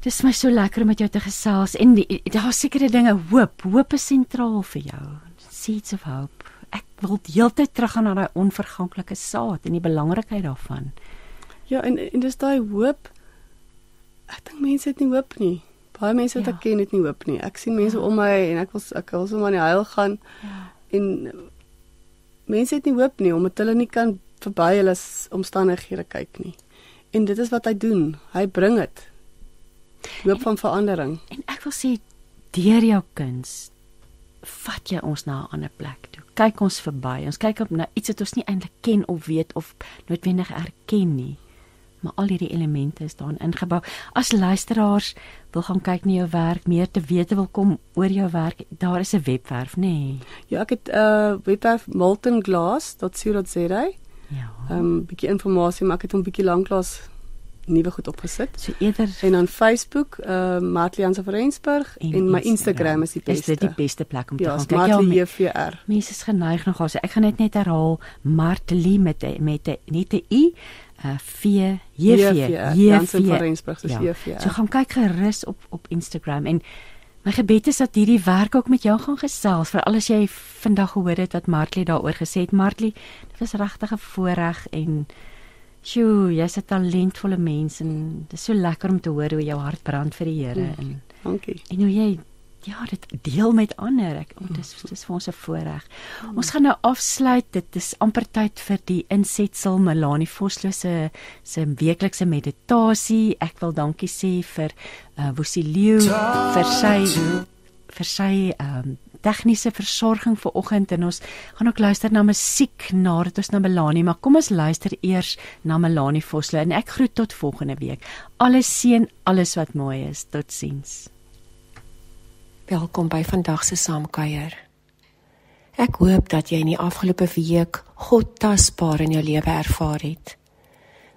dis my so lekker om met jou te gesels en daar sekerre dinge hoop, hoop is sentraal vir jou. Seeds of hope. Wil heeltyd teruggaan na daai onverganklike saad en die belangrikheid daarvan. Ja, en en dis daai hoop ek dink mense het nie hoop nie. Baie mense wat ja. ek ken het nie hoop nie. Ek sien mense ja. om my en ek wil ek wil sommer in die huil gaan. Ja. En mense het nie hoop nie omdat hulle nie kan verby hulle omstandighede kyk nie. En dit is wat hy doen. Hy bring dit. Hoop en, van verandering. En ek wil sê deur jou kuns vat jy ons na 'n ander plek toe. Kyk ons verby. Ons kyk op na iets wat ons nie eintlik ken of weet of noodwendig erken nie maar al hierdie elemente is daarin ingebou. As luisteraars wil gaan kyk na jou werk, meer te weet wil kom oor jou werk, daar is 'n webwerf, nê? Nee. Ja, ek het 'n uh, webwerf moltenglass.co.za. Ja. Ehm um, bietjie inligting, maar ek het hom bietjie lanklaas nuwe goed opgesit. So eerder en aan Facebook, uh Matlianse Verensburg en, en my Instagram is die beste. Is dit die beste plek om te ja, gaan kyk? Ja, JVR. Mense is geneig nogal. So ek gaan net net herhaal Martlie met met 'n net 'n i uh V J V Jansen van Rensburg se ja. CV. So gaan kyk gerus op op Instagram en my gebed is dat hierdie werk ook met jou gaan gesels vir alles jy vandag gehoor het wat Martlie daaroor gesê het. Martlie, dit was regtig 'n voorreg en sjoe, jy's 'n talentvolle mens en dit is so lekker om te hoor hoe jou hart brand vir die Here mm, en dankie. En hoe jy ja, dit deel met ander. Ek oh, dis dis vir ons 'n voorreg. Mm. Ons gaan nou afsluit. Dit is amper tyd vir die insetsel Melanie Vosloo se se weeklikse meditasie. Ek wil dankie sê vir uh Wosilio vir sy vir sy um tegniese versorging vir oggend en ons gaan ook luister na musiek nadat ons na Melanie, maar kom ons luister eers na Melanie Vosloo en ek groet tot volgende week. Alles seën, alles wat mooi is. Totsiens. Welkom by vandag se saamkuier. Ek hoop dat jy in die afgelope week God tasbaar in jou lewe ervaar het.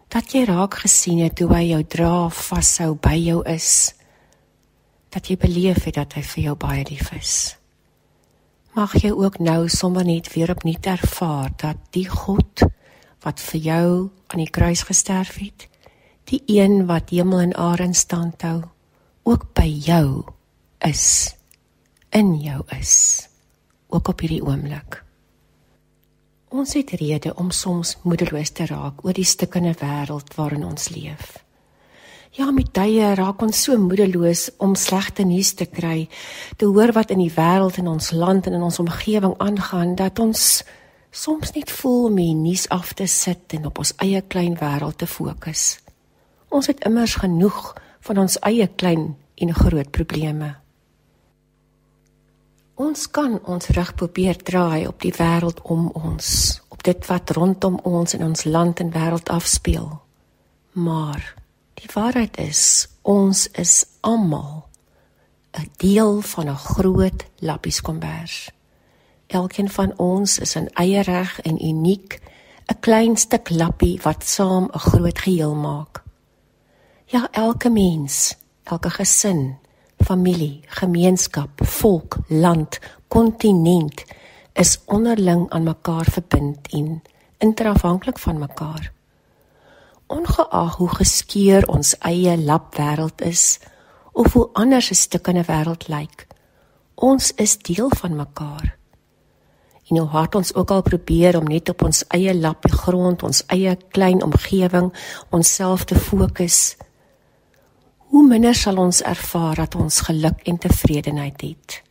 Dat jy raak gesien het hoe hy jou dra, vashou, by jou is. Dat jy beleef het dat hy vir jou baie lief is. Mag jy ook nou sommer net weer opnuut ervaar dat die God wat vir jou aan die kruis gesterf het, die een wat hemel en aarde in stand hou, ook by jou is in jou is ook op hierdie oomblik. Ons het rede om soms moedeloos te raak oor die stukkende wêreld waarin ons leef. Ja, met tye raak ons so moedeloos om slegte nuus te kry, te hoor wat in die wêreld en ons land en in ons omgewing aangaan dat ons soms net voel om die nuus af te sit en op ons eie klein wêreld te fokus. Ons het immers genoeg van ons eie klein en groot probleme. Ons kan ons rug probeer draai op die wêreld om ons, op dit wat rondom ons in ons land en wêreld afspeel. Maar die waarheid is, ons is almal 'n deel van 'n groot lappieskombers. Elkeen van ons is in eie reg en uniek, 'n klein stuk lappie wat saam 'n groot geheel maak. Ja, elke mens, elke gesin, familie, gemeenskap, volk, land, kontinent is onderling aan mekaar verbind en interafhanklik van mekaar. Ongeag hoe geskeur ons eie lapwêreld is of hoe anders 'n stuk in 'n wêreld lyk, ons is deel van mekaar. En hoe hard ons ook al probeer om net op ons eie lappie grond, ons eie klein omgewing, onsself te fokus, hoe minder sal ons ervaar dat ons geluk en tevredenheid het.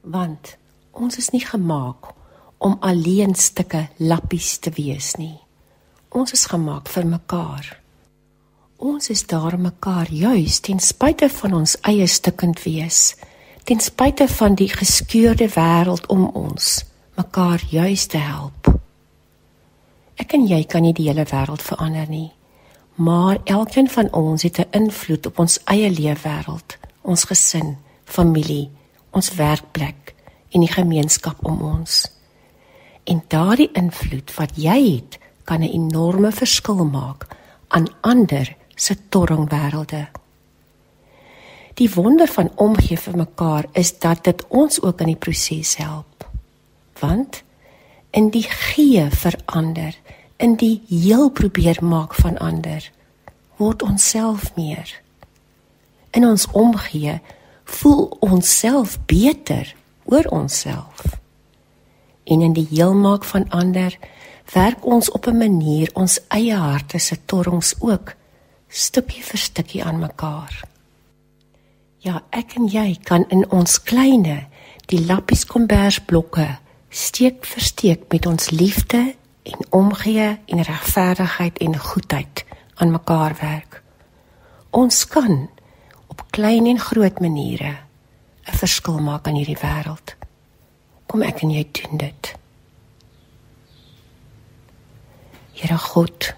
Want ons is nie gemaak om alleen stukke lappies te wees nie. Ons is gemaak vir mekaar. Ons is daar om mekaar juis ten spyte van ons eie stukkend wees, ten spyte van die geskeurde wêreld om ons, mekaar juis te help. Ek en jy kan nie die hele wêreld verander nie maar elkeen van ons het 'n invloed op ons eie leefwêreld, ons gesin, familie, ons werkplek en die gemeenskap om ons. En daardie invloed wat jy het, kan 'n enorme verskil maak aan ander se torringwêrelde. Die wonder van omgee vir mekaar is dat dit ons ook in die proses help. Want in die gee verander in die heel probeer maak van ander word ons self meer in ons omgee voel ons self beter oor onsself en in die heel maak van ander werk ons op 'n manier ons eie harte se torings ook stukkie vir stukkie aan mekaar ja ek en jy kan in ons kleine die lappies kombers blokke steek vir steek met ons liefde en omgee en regverdigheid en goedheid aan mekaar werk. Ons kan op klein en groot maniere 'n verskil maak aan hierdie wêreld. Kom ek en jy doen dit. Here God,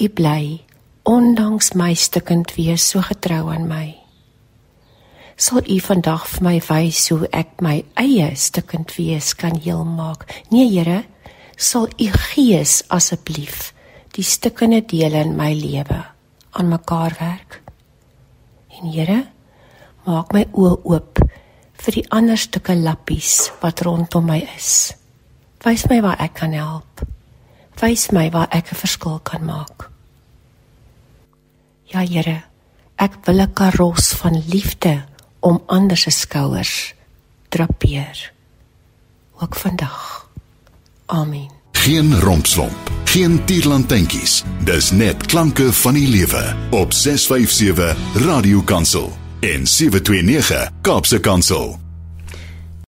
U bly ondanks my stukkend wees so getrou aan my. Sal U vandag vir my wys hoe ek my eie stukkend wees kan heel maak? Nee, Here, sal u gees asseblief die stukkende dele in my lewe aan mekaar werk. En Here, maak my oë oop vir die ander stukke lappies wat rondom my is. Wys my waar ek kan help. Wys my waar ek 'n verskil kan maak. Ja Here, ek wil 'n karos van liefde om ander se skouers drapeer. Ook vandag. Amen. Geen rompslomp, geen tierlantentjies. Dis net klanke van die lewe op 657 Radio Kansel en 729 Kaapse Kansel